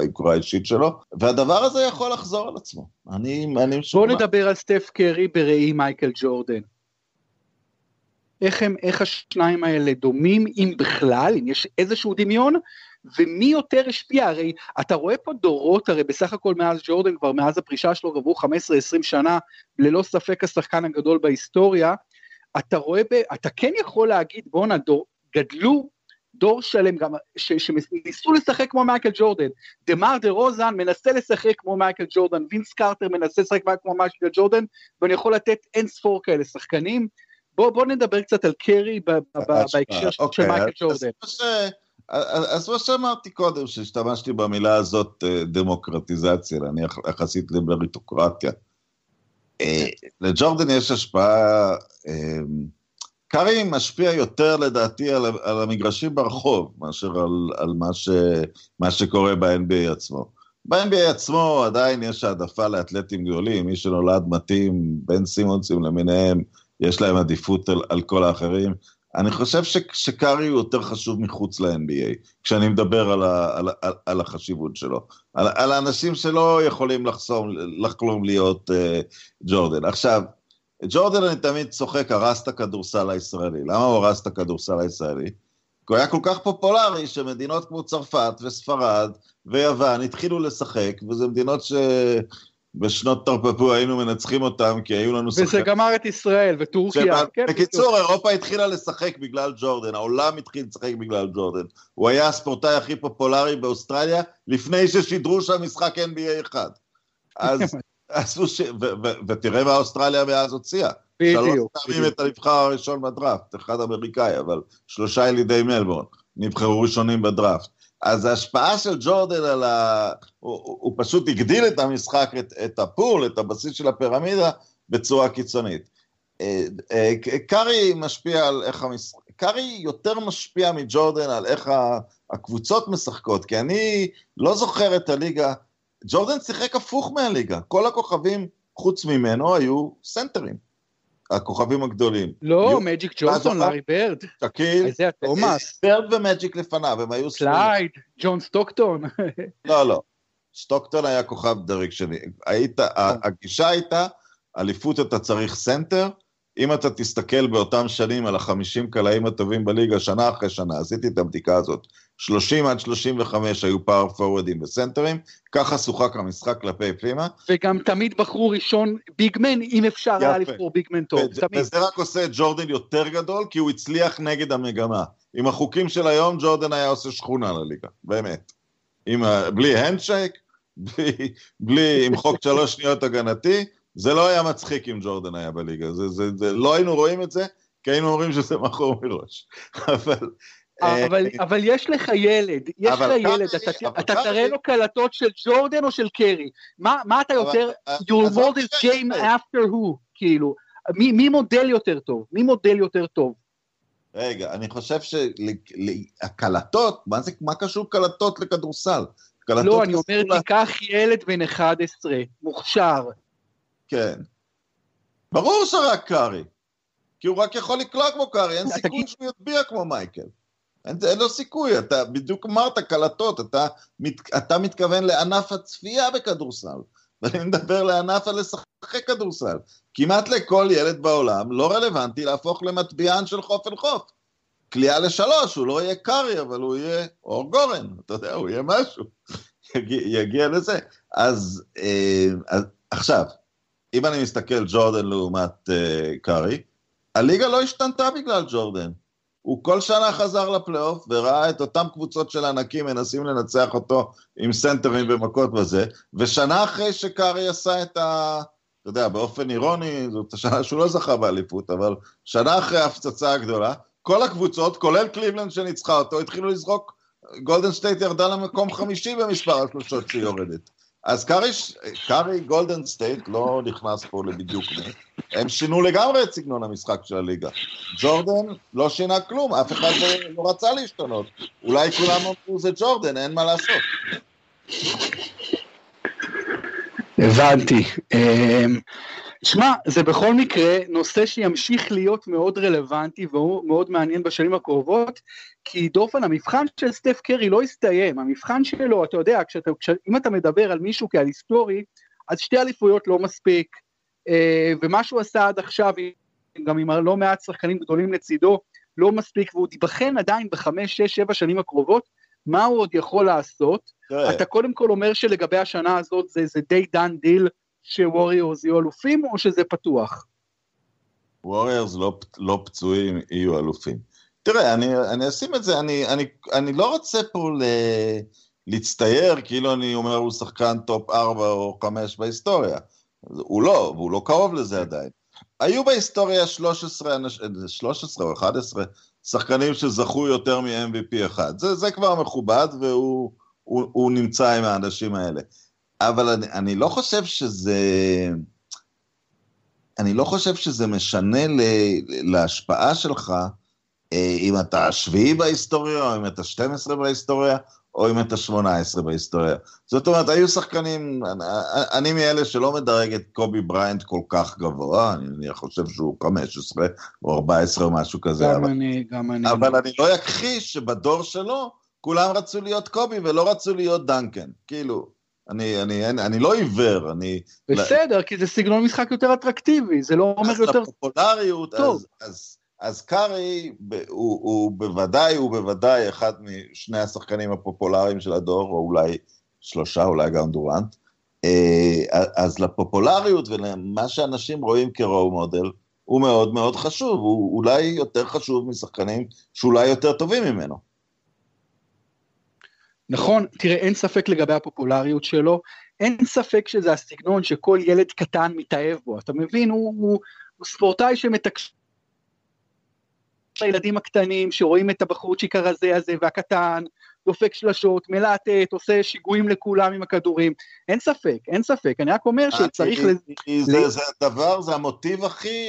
ליוקרה האישית שלו, והדבר הזה יכול לחזור על עצמו. אני, אני משוכנע. בוא נדבר על סטף קרי בראי מייקל ג'ורדן. איך הם, איך השניים האלה דומים, אם בכלל, אם יש איזשהו דמיון, ומי יותר השפיע, הרי אתה רואה פה דורות, הרי בסך הכל מאז ג'ורדן, כבר מאז הפרישה שלו עברו 15-20 שנה, ללא ספק השחקן הגדול בהיסטוריה, אתה רואה, ב, אתה כן יכול להגיד, בואנה, גדלו דור שלם גם, ש, שניסו לשחק כמו מייקל ג'ורדן, דמאר דרוזן מנסה לשחק כמו מייקל ג'ורדן, וינס קרטר מנסה לשחק כמו מייקל ג'ורדן, ואני יכול לתת אין ספור כאלה שחקנים. בוא, בוא נדבר קצת על קרי בהקשר של אוקיי, מייקל ג'ורדן. אז מה שאמרתי קודם, שהשתמשתי במילה הזאת אה, דמוקרטיזציה, אני יחסית למריטוקרטיה. אה, לג'ורדן יש השפעה, אה, קארי משפיע יותר לדעתי על, המגרשים ברחוב, מאשר על, מה שקורה ב-NBA עצמו. ב-NBA עצמו עדיין יש העדפה לאתלטים גדולים, מי שנולד מתאים, בין סימונסים למיניהם, יש להם עדיפות על, על כל האחרים. אני חושב ש, שקארי הוא יותר חשוב מחוץ ל-NBA, כשאני מדבר על, ה, על, על, על החשיבות שלו. על, על האנשים שלא יכולים לחסום, לחלום להיות uh, ג'ורדן. עכשיו, ג'ורדן אני תמיד צוחק, הרס את הכדורסל הישראלי. למה הוא הרס את הכדורסל הישראלי? כי הוא היה כל כך פופולרי שמדינות כמו צרפת וספרד ויוון התחילו לשחק, וזה מדינות ש... בשנות תרפפו היינו מנצחים אותם, כי היו לנו שחקנים. וזה גמר את ישראל וטורקיה. כן, בקיצור, אירופה התחילה לשחק בגלל ג'ורדן, העולם התחיל לשחק בגלל ג'ורדן. הוא היה הספורטאי הכי פופולרי באוסטרליה, לפני ששידרו שם משחק NBA אחד. אז *laughs* עשו ש... ו- ו- ותראה מה אוסטרליה מאז הוציאה. בדיוק. שלוש פעמים את הנבחר הראשון בדראפט, אחד אמריקאי, אבל שלושה ילידי מלבורן, נבחרו ראשונים בדראפט. אז ההשפעה של ג'ורדן על ה... הוא, הוא פשוט הגדיל את המשחק, את, את ה pool, את הבסיס של הפירמידה, בצורה קיצונית. אה, אה, קארי משפיע על איך המשחק, קארי יותר משפיע מג'ורדן על איך הקבוצות משחקות, כי אני לא זוכר את הליגה, ג'ורדן שיחק הפוך מהליגה, כל הכוכבים חוץ ממנו היו סנטרים. הכוכבים הגדולים. לא, מג'יק ג'ונסון, לארי ברד. שאקיל. אייזיה תומאס. ברד ומג'יק לפניו, הם היו. קלייד, ג'ון סטוקטון. *laughs* לא, לא. סטוקטון היה כוכב דרג שני. היית, הגישה הייתה, אליפות אתה צריך סנטר, אם אתה תסתכל באותם שנים על החמישים קלעים הטובים בליגה, שנה אחרי שנה, עשיתי את הבדיקה הזאת, 30 עד 35 היו power forward ים וסנטרים, ככה שוחק המשחק כלפי פנימה. וגם תמיד בחרו ראשון big man, אם אפשר היה לבחור big man טוב, ו- תמיד. וזה רק עושה את ג'ורדן יותר גדול, כי הוא הצליח נגד המגמה. עם החוקים של היום, ג'ורדן היה עושה שכונה לליגה, באמת. עם, בלי הנדשייק, בלי, בלי, עם חוק *laughs* שלוש שניות הגנתי, זה לא היה מצחיק אם ג'ורדן היה בליגה, זה, זה, זה, לא היינו רואים את זה, כי היינו אומרים שזה *laughs* מכור מראש. אבל... אה, אבל, אבל יש לך ילד, יש לך ילד, אתה, אתה תראה לו קלטות של ג'ורדן או של קרי, מה, מה אתה יותר, אה, you'll mold this game after who, כאילו, מי, מי מודל יותר טוב? מי מודל יותר טוב? רגע, אני חושב שהקלטות, מה זה, מה קשור קלטות לכדורסל? לא, אני אומר, תיקח ילד בן 11, מוכשר, כן. ברור שרק קארי. כי הוא רק יכול לקלוע כמו קארי, אין סיכוי שהוא יטביע כמו מייקל. אין, אין לו סיכוי, אתה בדיוק אמרת קלטות, אתה, מת, אתה מתכוון לענף הצפייה בכדורסל, *laughs* ואני מדבר לענף הלשחק כדורסל. כמעט לכל ילד בעולם לא רלוונטי להפוך למטביען של חוף אל חוף. קליעה לשלוש, הוא לא יהיה קארי, אבל הוא יהיה אור גורן, אתה יודע, הוא יהיה משהו. *laughs* יגיע, יגיע לזה. אז, אה, אז עכשיו, אם אני מסתכל ג'ורדן לעומת uh, קארי, הליגה לא השתנתה בגלל ג'ורדן. הוא כל שנה חזר לפלייאוף וראה את אותן קבוצות של ענקים מנסים לנצח אותו עם סנטרים ומכות וזה, ושנה אחרי שקארי עשה את ה... אתה יודע, באופן אירוני, זאת השנה שהוא לא זכה באליפות, אבל שנה אחרי ההפצצה הגדולה, כל הקבוצות, כולל קליבלנד שניצחה אותו, התחילו לזרוק גולדן סטייט ירדה למקום חמישי במספר השלושות שהיא יורדת. אז קארי, קארי גולדן סטייט לא נכנס פה לבדיוק הם שינו לגמרי את סגנון המשחק של הליגה. ג'ורדן לא שינה כלום, אף אחד לא, לא רצה להשתנות. אולי כולם אמרו זה ג'ורדן, אין מה לעשות. הבנתי. שמע, זה בכל מקרה נושא שימשיך להיות מאוד רלוונטי והוא מאוד מעניין בשנים הקרובות, כי דופן, המבחן של סטף קרי לא הסתיים, המבחן שלו, אתה יודע, כשאתה, כש, אם אתה מדבר על מישהו כעל היסטורי, אז שתי אליפויות לא מספיק, אה, ומה שהוא עשה עד עכשיו, גם עם לא מעט שחקנים גדולים לצידו, לא מספיק, והוא ייבחן עדיין בחמש, שש, שבע שנים הקרובות, מה הוא עוד יכול לעשות. אתה קודם כל אומר שלגבי השנה הזאת זה, זה די done deal, שווריורס יהיו אלופים, או שזה פתוח? ווריורס לא, לא פצועים יהיו אלופים. תראה, אני, אני אשים את זה, אני, אני, אני לא רוצה פה ל, להצטייר כאילו אני אומר הוא שחקן top 4 או 5 בהיסטוריה. הוא לא, והוא לא קרוב לזה עדיין. היו בהיסטוריה 13, 13 או 11 שחקנים שזכו יותר מ-MVP אחד. זה, זה כבר מכובד והוא הוא, הוא נמצא עם האנשים האלה. אבל אני, אני לא חושב שזה... אני לא חושב שזה משנה ל, להשפעה שלך אה, אם אתה השביעי בהיסטוריה, או אם אתה 12 בהיסטוריה, או אם אתה 18 בהיסטוריה. זאת אומרת, היו שחקנים, אני, אני מאלה שלא מדרג את קובי בריינט כל כך גבוה, אני, אני חושב שהוא 15 או 14 או משהו כזה. גם אבל, אני, גם אני. אבל אני לא אכחיש שבדור שלו כולם רצו להיות קובי ולא רצו להיות דנקן. כאילו, אני, אני, אני, אני לא עיוור, אני... בסדר, כי זה סגנון משחק יותר אטרקטיבי, זה לא אומר יותר... אז לפופולריות, טוב. אז, אז, אז קארי הוא, הוא בוודאי, הוא בוודאי אחד משני השחקנים הפופולריים של הדור, או אולי שלושה, אולי גם דורנט. אה, אז לפופולריות ולמה שאנשים רואים כרואו מודל, הוא מאוד מאוד חשוב, הוא אולי יותר חשוב משחקנים שאולי יותר טובים ממנו. נכון, תראה, אין ספק לגבי הפופולריות שלו, אין ספק שזה הסגנון שכל ילד קטן מתאהב בו, אתה מבין? הוא, הוא, הוא ספורטאי שמתקשר לילדים הקטנים שרואים את הבחורצ'יק הרזה הזה והקטן, דופק שלשות, מלטט, עושה שיגועים לכולם עם הכדורים, אין ספק, אין ספק, אני רק אומר שצריך... זה, זה הדבר, זה המוטיב הכי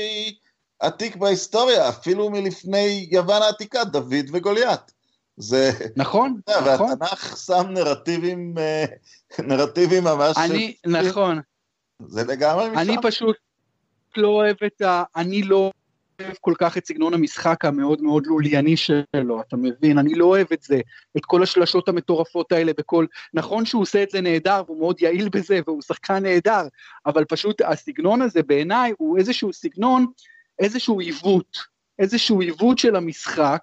עתיק בהיסטוריה, אפילו מלפני יוון העתיקה, דוד וגוליית. זה... נכון, זה, נכון. והתנ"ך שם נרטיבים, אה, נרטיבים ממש... אני, ש... נכון. זה לגמרי משם. אני פשוט לא אוהב את ה... אני לא אוהב כל כך את סגנון המשחק המאוד מאוד לולייני שלו, אתה מבין? אני לא אוהב את זה, את כל השלשות המטורפות האלה בכל... נכון שהוא עושה את זה נהדר והוא מאוד יעיל בזה והוא שחקן נהדר, אבל פשוט הסגנון הזה בעיניי הוא איזשהו סגנון, איזשהו עיוות, איזשהו עיוות של המשחק,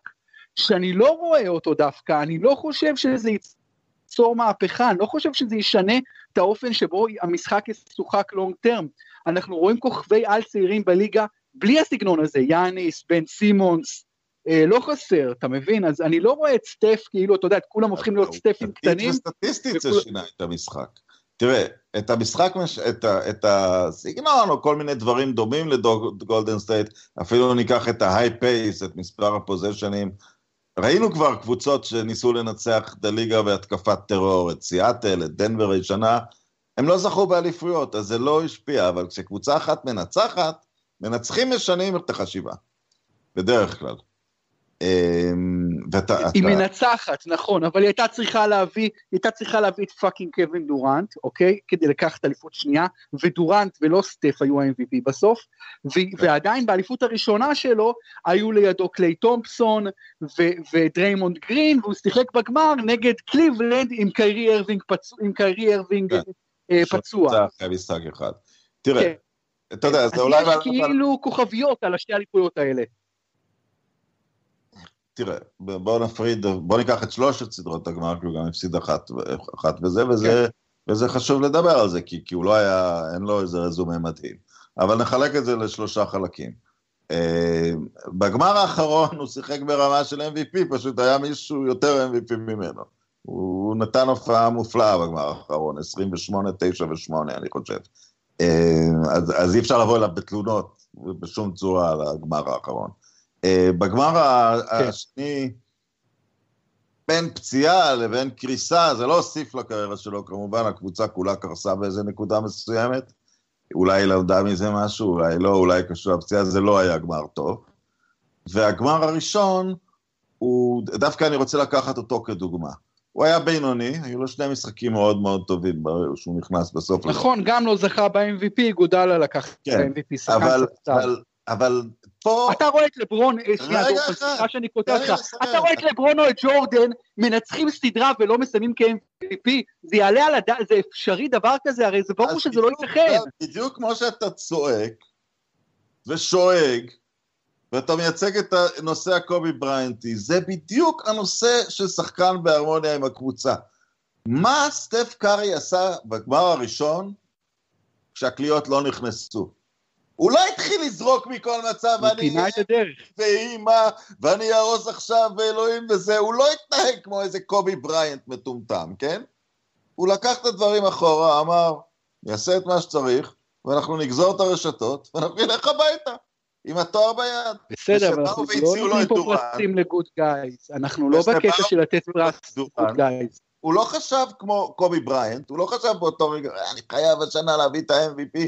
שאני לא רואה אותו דווקא, אני לא חושב שזה ייצור מהפכה, אני לא חושב שזה ישנה את האופן שבו המשחק ישוחק לונג טרם. אנחנו רואים כוכבי על צעירים בליגה בלי הסגנון הזה, יאניס, בן סימונס, אה, לא חסר, אתה מבין? אז אני לא רואה את סטף, כאילו, אתה יודע, את כולם הופכים להיות סטפים קטנים. וסטטיסטית זה שינה את המשחק. תראה, את המשחק, את, ה, את הסגנון או כל מיני דברים דומים לגולדן סטייט, אפילו ניקח את ה high pace, את מספר ה possession ים, ראינו כבר קבוצות שניסו לנצח את הליגה בהתקפת טרור, את סיאטל, את דנבר הישנה, הם לא זכו באליפויות, אז זה לא השפיע, אבל כשקבוצה אחת מנצחת, מנצחים משנים את החשיבה, בדרך כלל. אמ, ואתה... היא אתה... מנצחת, נכון, אבל היא הייתה צריכה להביא, היא הייתה צריכה להביא את fucking קווין דורנט, אוקיי? כדי לקחת אליפות שנייה, ודורנט ולא סטף היו ה-MVP בסוף, ו- כן. ועדיין באליפות הראשונה שלו, היו לידו קליי תומפסון ו- ודריימונד גרין, והוא שיחק בגמר נגד קליבלנד עם קיירי ארווינג, פצ... עם קיירי ארווינג כן. אה, פצוע. אחד. תראה, כן. אתה יודע, זה אולי... יש כאילו כוכביות על השתי האליפויות האלה. תראה, בואו נפריד, בואו ניקח את שלושת סדרות הגמר, כי הוא גם הפסיד אחת, אחת וזה, וזה, כן. וזה חשוב לדבר על זה, כי, כי הוא לא היה, אין לו איזה רזומה מדהים. אבל נחלק את זה לשלושה חלקים. Uh, בגמר האחרון הוא שיחק ברמה של MVP, פשוט היה מישהו יותר MVP ממנו. הוא נתן הופעה מופלאה בגמר האחרון, 28, 9 ו-8 אני חושב. Uh, אז, אז אי אפשר לבוא אליו בתלונות בשום צורה על הגמר האחרון. Uh, בגמר כן. השני, בין פציעה לבין קריסה, זה לא הוסיף לקריירה שלו, כמובן הקבוצה כולה קרסה באיזה נקודה מסוימת, אולי היא למדה מזה משהו, אולי לא, אולי קשור לפציעה, זה לא היה גמר טוב. והגמר הראשון, הוא, דווקא אני רוצה לקחת אותו כדוגמה. הוא היה בינוני, היו לו שני משחקים מאוד מאוד טובים שהוא נכנס בסוף. נכון, גם לא זכה ב-MVP, גודלה לקח כן, את ה-MVP, אבל, אבל, אבל פה... אתה רואה את לברון, שנייה, סליחה שאני קוטע אותך, אתה רואה את לברון או את ג'ורדן מנצחים סדרה ולא מסיימים כ-MVP, זה יעלה על הדעת, זה אפשרי דבר כזה, הרי זה ברור שזה לא ייתכן. בדיוק כמו שאתה צועק ושואג, ואתה מייצג את הנושא הקובי בריינטי, זה בדיוק הנושא של שחקן בהרמוניה עם הקבוצה. מה סטף קארי עשה בגמר הראשון כשהקליעות לא נכנסו? הוא לא התחיל לזרוק מכל מצב, הוא פינה את הדרך. ואימא, ואני אהרוס עכשיו ואלוהים וזה, הוא לא התנהג כמו איזה קובי בריינט מטומטם, כן? הוא לקח את הדברים אחורה, אמר, יעשה את מה שצריך, ואנחנו נגזור את הרשתות, ואנחנו נלך הביתה. עם התואר ביד. בסדר, אבל אנחנו לא נותנים פה פרסים ל good guys, אנחנו לא בקטע של לתת פרס ל good guys. הוא לא חשב כמו קובי בריינט, הוא לא חשב באותו רגע, אני חייב השנה להביא את ה-MVP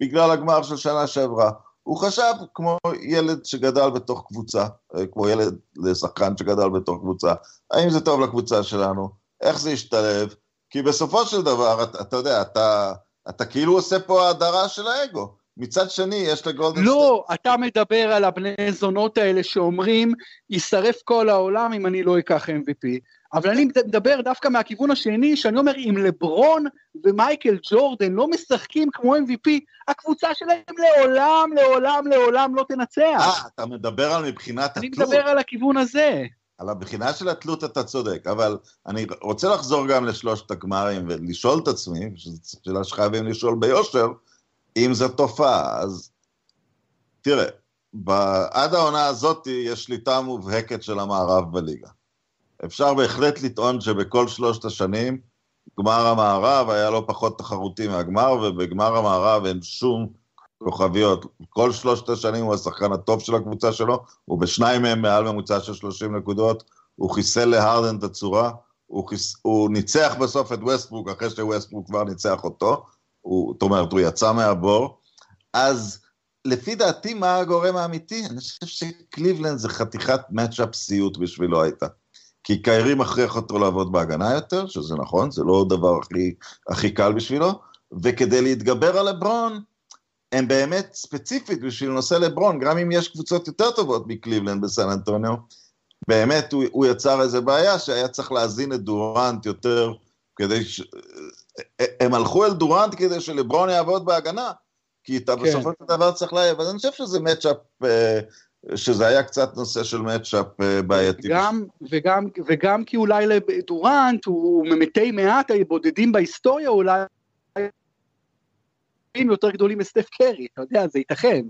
בגלל הגמר של שנה שעברה. הוא חשב כמו ילד שגדל בתוך קבוצה, אה, כמו ילד לשחקן שגדל בתוך קבוצה, האם זה טוב לקבוצה שלנו, איך זה ישתלב, כי בסופו של דבר, אתה, אתה יודע, אתה, אתה כאילו עושה פה הדרה של האגו. מצד שני, יש לגולדן לא, סטייט. אתה מדבר על הבני זונות האלה שאומרים, יישרף כל העולם אם אני לא אקח MVP. אבל אני מדבר דווקא מהכיוון השני, שאני אומר, אם לברון ומייקל ג'ורדן לא משחקים כמו MVP, הקבוצה שלהם לעולם, לעולם, לעולם לא תנצח. אה, אתה מדבר על מבחינת התלות. אני מדבר על הכיוון הזה. על הבחינה של התלות אתה צודק, אבל אני רוצה לחזור גם לשלושת הגמרים ולשאול את עצמי, שזו שאלה שחייבים לשאול ביושר, אם זו תופעה, אז תראה, עד העונה הזאת יש שליטה מובהקת של המערב בליגה. אפשר בהחלט לטעון שבכל שלושת השנים, גמר המערב היה לא פחות תחרותי מהגמר, ובגמר המערב אין שום כוכביות. כל שלושת השנים הוא השחקן הטוב של הקבוצה שלו, הוא בשניים מהם מעל ממוצע של 30 נקודות, הוא חיסל להרדן את הצורה, הוא, חיס... הוא ניצח בסוף את ווסטברוק אחרי שווסטברוק כבר ניצח אותו, הוא, זאת אומרת, הוא יצא מהבור, אז לפי דעתי, מה הגורם האמיתי? אני חושב שקליבלנד זה חתיכת matchup סיוט בשבילו הייתה. כי קיירי מכריח אותו לעבוד בהגנה יותר, שזה נכון, זה לא הדבר הכי, הכי קל בשבילו, וכדי להתגבר על לברון, הם באמת ספציפית בשביל נושא לברון, גם אם יש קבוצות יותר טובות מקליבלנד בסן אנטוניו, באמת הוא, הוא יצר איזה בעיה שהיה צריך להזין את דורנט יותר כדי ש... הם הלכו אל דורנט כדי שלברון יעבוד בהגנה, כי אתה כן. בסופו של דבר צריך ל... אז אני חושב שזה מצ'אפ, אה, שזה היה קצת נושא של מצ'אפ אה, בעייתי. גם, וגם, וגם כי אולי לדורנט הוא ממתי מעט הבודדים בהיסטוריה אולי יותר גדולים מסטף קרי, אתה יודע, זה ייתכן.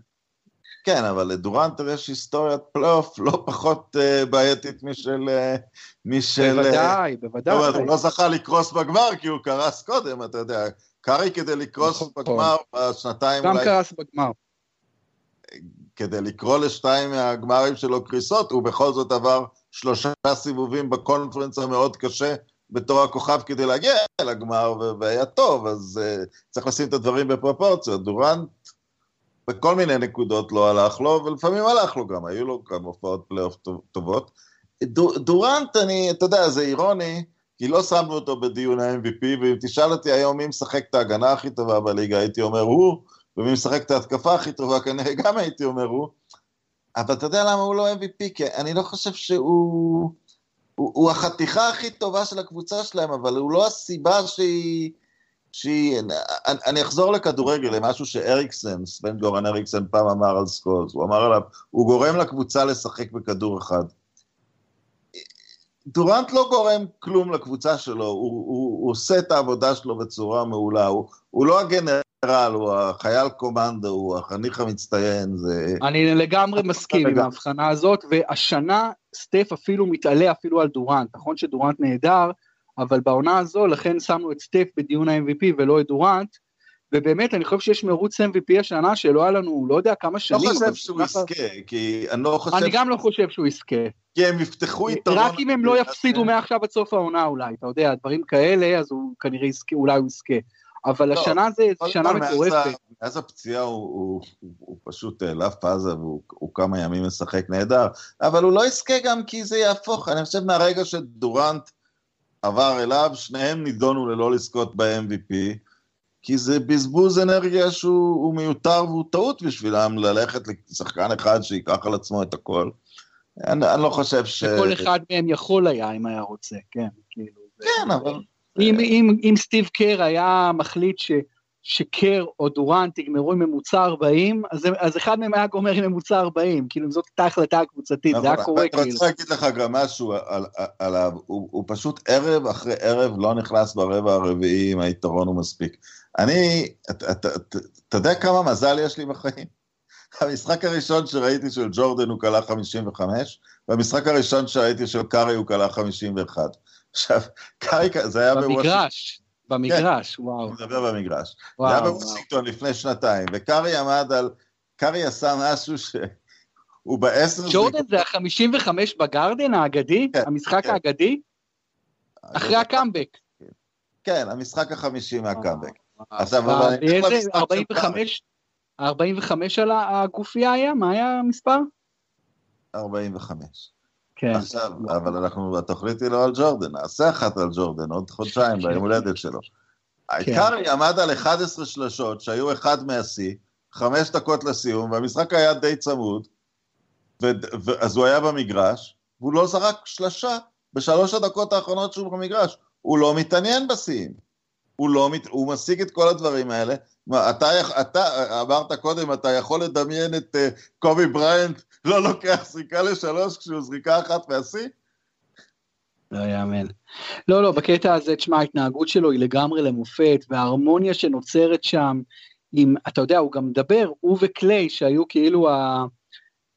כן, אבל לדורנט יש היסטוריית פלייאוף לא פחות אה, בעייתית משל... אה, משל בוודאי, בוודאי. זאת אומרת, הוא לא זכה לקרוס בגמר כי הוא קרס קודם, אתה יודע. קארי כדי לקרוס נכון, בגמר בשנתיים גם אולי... גם קרס בגמר. כדי לקרוא לשתיים מהגמרים שלו קריסות, הוא בכל זאת עבר שלושה סיבובים בקונפרנס המאוד קשה בתור הכוכב כדי להגיע לגמר, והיה טוב, אז אה, צריך לשים את הדברים בפרופורציות. דורנט בכל מיני נקודות לא הלך לו, ולפעמים הלך לו גם, היו לו כמה הופעות פלייאוף טובות. דורנט, אני, אתה יודע, זה אירוני, כי לא שמנו אותו בדיון ה-MVP, ואם תשאל אותי היום מי משחק את ההגנה הכי טובה בליגה, הייתי אומר הוא, ומי משחק את ההתקפה הכי טובה, כנראה גם הייתי אומר הוא. אבל אתה יודע למה הוא לא MVP? כי אני לא חושב שהוא... הוא, הוא החתיכה הכי טובה של הקבוצה שלהם, אבל הוא לא הסיבה שהיא... שהיא, אני, אני אחזור לכדורגל, למשהו שאריקסן, סבן גורן אריקסן פעם אמר על סקולס, הוא אמר עליו, הוא גורם לקבוצה לשחק בכדור אחד. דורנט לא גורם כלום לקבוצה שלו, הוא, הוא, הוא עושה את העבודה שלו בצורה מעולה, הוא, הוא לא הגנרל, הוא החייל קומנדו, הוא החניך המצטיין, זה... אני לגמרי מסכים עם ההבחנה הזאת, והשנה סטף אפילו מתעלה אפילו על דורנט, נכון שדורנט נהדר, אבל בעונה הזו לכן שמנו את סטף בדיון ה-MVP ולא את דורנט, ובאמת, אני חושב שיש מרוץ MVP השנה שלא היה לנו, לא יודע כמה שנים. לא חושב שהוא יזכה, כי אני לא חושב... אני גם לא חושב שהוא יזכה. כי הם יפתחו יתרון... רק אם הם לא יפסידו מעכשיו עד סוף העונה אולי, אתה יודע, דברים כאלה, אז הוא כנראה יזכה, אולי הוא יזכה. אבל לא, השנה זה שנה מטורפת. מאז הפציעה הוא, פשוט העלף פאזה והוא כמה ימים משחק נהדר, אבל הוא לא יזכה גם כי זה יהפוך, אני חושב מהרגע שדורנט עבר אליו, שניהם נידונו ללא לזכות ב-MVP, כי זה בזבוז אנרגיה שהוא מיותר והוא טעות בשבילם ללכת לשחקן אחד שייקח על עצמו את הכל. אני, אני לא חושב ש... שכל אחד מהם יכול היה, אם היה רוצה, כן, כאילו. כן, אבל... אם, אם, אם סטיב קר היה מחליט ש, שקר או דורנט יגמרו עם ממוצע 40, אז, אז אחד מהם היה גומר עם ממוצע 40, כאילו זאת הייתה החלטה הקבוצתית, זה היה קורה כאילו. אני רוצה להגיד לך גם משהו עליו, הוא, הוא פשוט ערב אחרי ערב לא נכנס ברבע הרביעי אם היתרון הוא מספיק. אני, אתה יודע כמה מזל יש לי בחיים? *laughs* המשחק הראשון שראיתי של ג'ורדן הוא כלה 55, והמשחק הראשון שראיתי של קארי הוא כלה 51. עכשיו, קארי, זה היה במגרש, במגרש, כן, וואו. אני מדבר במגרש. וואו, זה היה בוושינגטון לפני שנתיים, וקארי עמד על, קארי עשה משהו ש... הוא בעשר... ג'ורדן זה ה-55 בגרדן האגדי? כן, המשחק כן. האגדי? אחרי הקאמבק. כן, המשחק החמישי מהקאמבק. עכשיו, אבל... איזה 45? 45 על הגופייה היה? מה היה המספר? 45. כן. עכשיו, אבל אנחנו, התוכנית היא לא על ג'ורדן, נעשה אחת על ג'ורדן עוד חודשיים ביום הולדת שלו. העיקר היא עמד על 11 שלשות שהיו אחד מהשיא, חמש דקות לסיום, והמשחק היה די צמוד, אז הוא היה במגרש, והוא לא זרק שלשה בשלוש הדקות האחרונות שהוא במגרש. הוא לא מתעניין בשיאים. הוא לא, הוא משיג את כל הדברים האלה. אתה, אתה אמרת קודם, אתה יכול לדמיין את uh, קובי בריינט לא לוקח זריקה לשלוש כשהוא זריקה אחת מהשיא? לא יאמן. לא, לא, בקטע הזה, תשמע, ההתנהגות שלו היא לגמרי למופת, וההרמוניה שנוצרת שם, עם, אתה יודע, הוא גם מדבר, הוא וקליי, שהיו כאילו ה...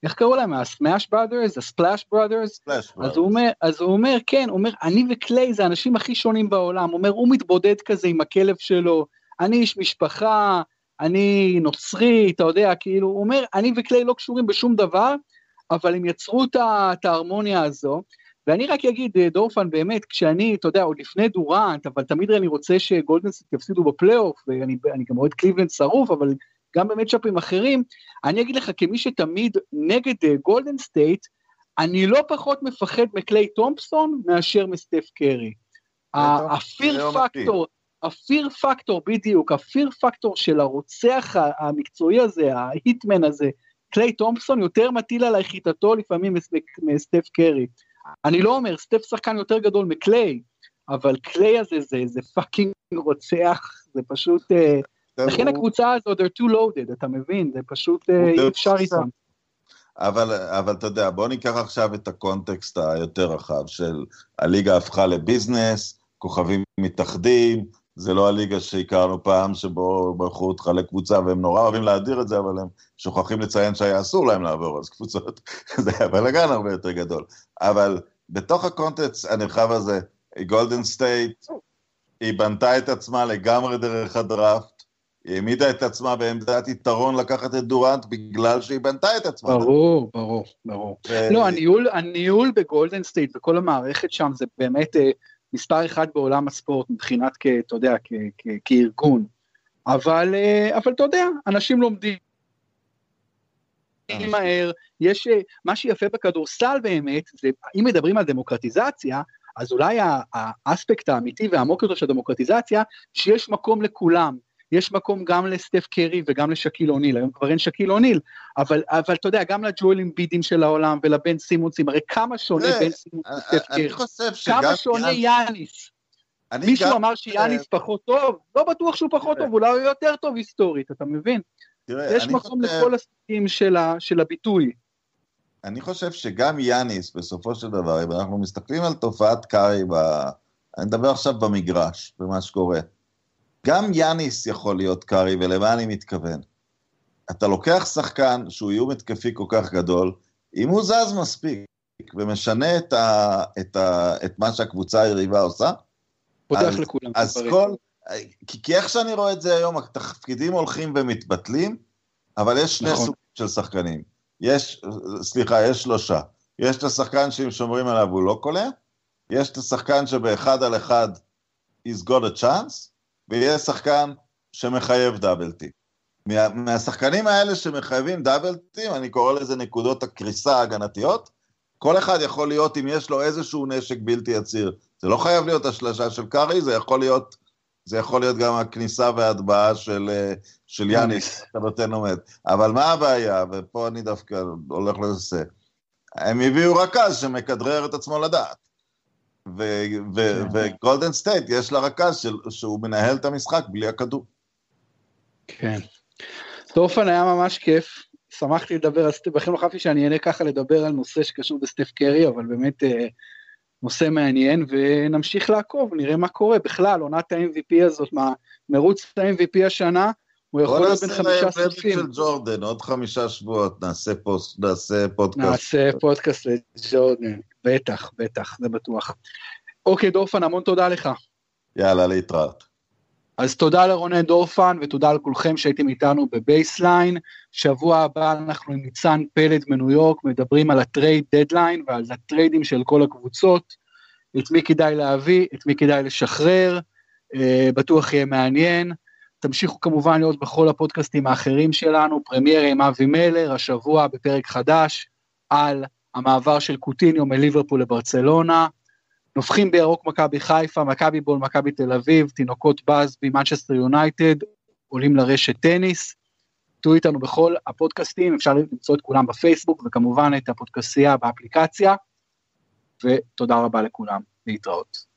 איך קראו להם? הסמאש בראדרס? הספלאש בראדרס? אז הוא אומר, אז הוא אומר, כן, הוא אומר, אני וקליי זה האנשים הכי שונים בעולם. הוא אומר, הוא מתבודד כזה עם הכלב שלו, אני איש משפחה, אני נוצרי, אתה יודע, כאילו, הוא אומר, אני וקליי לא קשורים בשום דבר, אבל הם יצרו את ההרמוניה הזו. ואני רק אגיד, דורפן, באמת, כשאני, אתה יודע, עוד לפני דורנט, אבל תמיד אני רוצה שגולדן סטייט יפסידו בפלייאוף, ואני גם אוהד קליבלנד שרוף, אבל גם ב matchupים אחרים, אני אגיד לך, כמי שתמיד נגד גולדן אה, סטייט, אני לא פחות מפחד מקליי תומפסון מאשר מסטף קרי. ה fear factor, ה fear factor, בדיוק, ה fear factor של הרוצח המקצועי הזה, ה hitman הזה, קליי תומפסון, יותר מטיל עליי חיתתו לפעמים מסטף קרי. אני לא אומר, סטף שחקן יותר גדול מקליי, אבל קליי הזה זה, זה fucking רוצח, זה פשוט... אה, לכן הקבוצה הזאת, they're too loaded, אתה מבין? זה פשוט אה, אי אפשר איתם. אבל, אבל אתה יודע, בוא ניקח עכשיו את הקונטקסט היותר רחב של הליגה הפכה לביזנס, כוכבים מתאחדים, זה לא הליגה שהכרנו פעם, שבו בחרו אותך לקבוצה, והם נורא אוהבים להאדיר את זה, אבל הם שוכחים לציין שהיה אסור להם לעבור אז קבוצות, *laughs* זה היה בלאגן הרבה יותר גדול. אבל בתוך הקונטקסט הנרחב הזה, גולדן סטייט, היא בנתה את עצמה לגמרי דרך הדראפט, היא העמידה את עצמה בעמדת יתרון לקחת את דורנט בגלל שהיא בנתה את עצמה. ברור, ברור, ברור. ו... לא, הניהול, הניהול בגולדן סטייט וכל המערכת שם זה באמת אה, מספר אחד בעולם הספורט מבחינת, כ, אתה יודע, כ, כ, כארגון. אבל, אה, אבל אתה יודע, אנשים לומדים. אה. מהר, יש, אה, מה שיפה בכדורסל באמת, זה, אם מדברים על דמוקרטיזציה, אז אולי האספקט האמיתי והעמוק יותר של דמוקרטיזציה, שיש מקום לכולם. יש מקום גם לסטף קרי וגם לשקיל אוניל, היום כבר אין שקיל אוניל, אבל, אבל אתה יודע, גם לג'ואל בידים של העולם ולבן סימונסים, הרי כמה שונה בן סימונס וסטף קרי, כמה שונה יאניס. מישהו אמר שיאניס פחות טוב, לא בטוח שהוא פחות טוב, אולי הוא יותר טוב היסטורית, אתה מבין? יש מקום לכל הסוגים של הביטוי. אני חושב שגם יאניס, בסופו של דבר, אם אנחנו מסתכלים על תופעת קארי, אני מדבר עכשיו במגרש, במה שקורה. גם יאניס יכול להיות קארי, ולמה אני מתכוון? אתה לוקח שחקן שהוא איום התקפי כל כך גדול, אם הוא זז מספיק ומשנה את, ה, את, ה, את מה שהקבוצה היריבה עושה, פותח אז, לכולם. אז כל, כי, כי איך שאני רואה את זה היום, התפקידים הולכים ומתבטלים, אבל יש שני נכון. סוגים של שחקנים. יש, סליחה, יש שלושה. יש את השחקן שאם שומרים עליו הוא לא קולע, יש את השחקן שבאחד על אחד he's got a chance, ויש שחקן שמחייב דאבל טים. מה, מהשחקנים האלה שמחייבים דאבל טים, אני קורא לזה נקודות הקריסה ההגנתיות, כל אחד יכול להיות, אם יש לו איזשהו נשק בלתי עצור, זה לא חייב להיות השלשה של קארי, זה יכול להיות, זה יכול להיות גם הכניסה וההטבעה של, אה, של יאניס, אתה נותן עומד. אבל מה הבעיה, ופה אני דווקא הולך לזה, הם הביאו רכז שמכדרר את עצמו לדעת. כן. וגולדן סטייט, יש לה רכז שהוא מנהל את המשחק בלי הכדור. כן. סטפן היה ממש כיף, שמחתי לדבר על סטף, בכלל לא חשבתי שאני אענה ככה לדבר על נושא שקשור בסטף קרי, אבל באמת אה, נושא מעניין, ונמשיך לעקוב, נראה מה קורה. בכלל, עונת ה-MVP הזאת, מה, מרוץ ה-MVP השנה, הוא יכול להיות בין חמישה סופים. בוא נעשה של ג'ורדן, עוד חמישה שבועות, נעשה, פוסט, נעשה פודקאסט. נעשה פודקאסט לג'ורדן, בטח, בטח, זה בטוח. אוקיי, דורפן, המון תודה לך. יאללה, להתראות. אז תודה לרונן דורפן ותודה לכולכם שהייתם איתנו בבייסליין. שבוע הבא אנחנו עם ניצן פלד מניו יורק, מדברים על ה trade deadline ועל ה tradeים של כל הקבוצות, את מי כדאי להביא, את מי כדאי לשחרר, אה, בטוח יהיה מעניין. תמשיכו כמובן להיות בכל הפודקאסטים האחרים שלנו, פרמיירה עם אבי מלר, השבוע בפרק חדש על המעבר של קוטיניו מליברפול לברצלונה. נובחים בירוק מכבי חיפה, מכבי בול, מכבי תל אביב, תינוקות באז במנצ'סטר יונייטד, עולים לרשת טניס. תהיו איתנו בכל הפודקאסטים, אפשר למצוא את כולם בפייסבוק, וכמובן את הפודקאסייה באפליקציה, ותודה רבה לכולם, להתראות.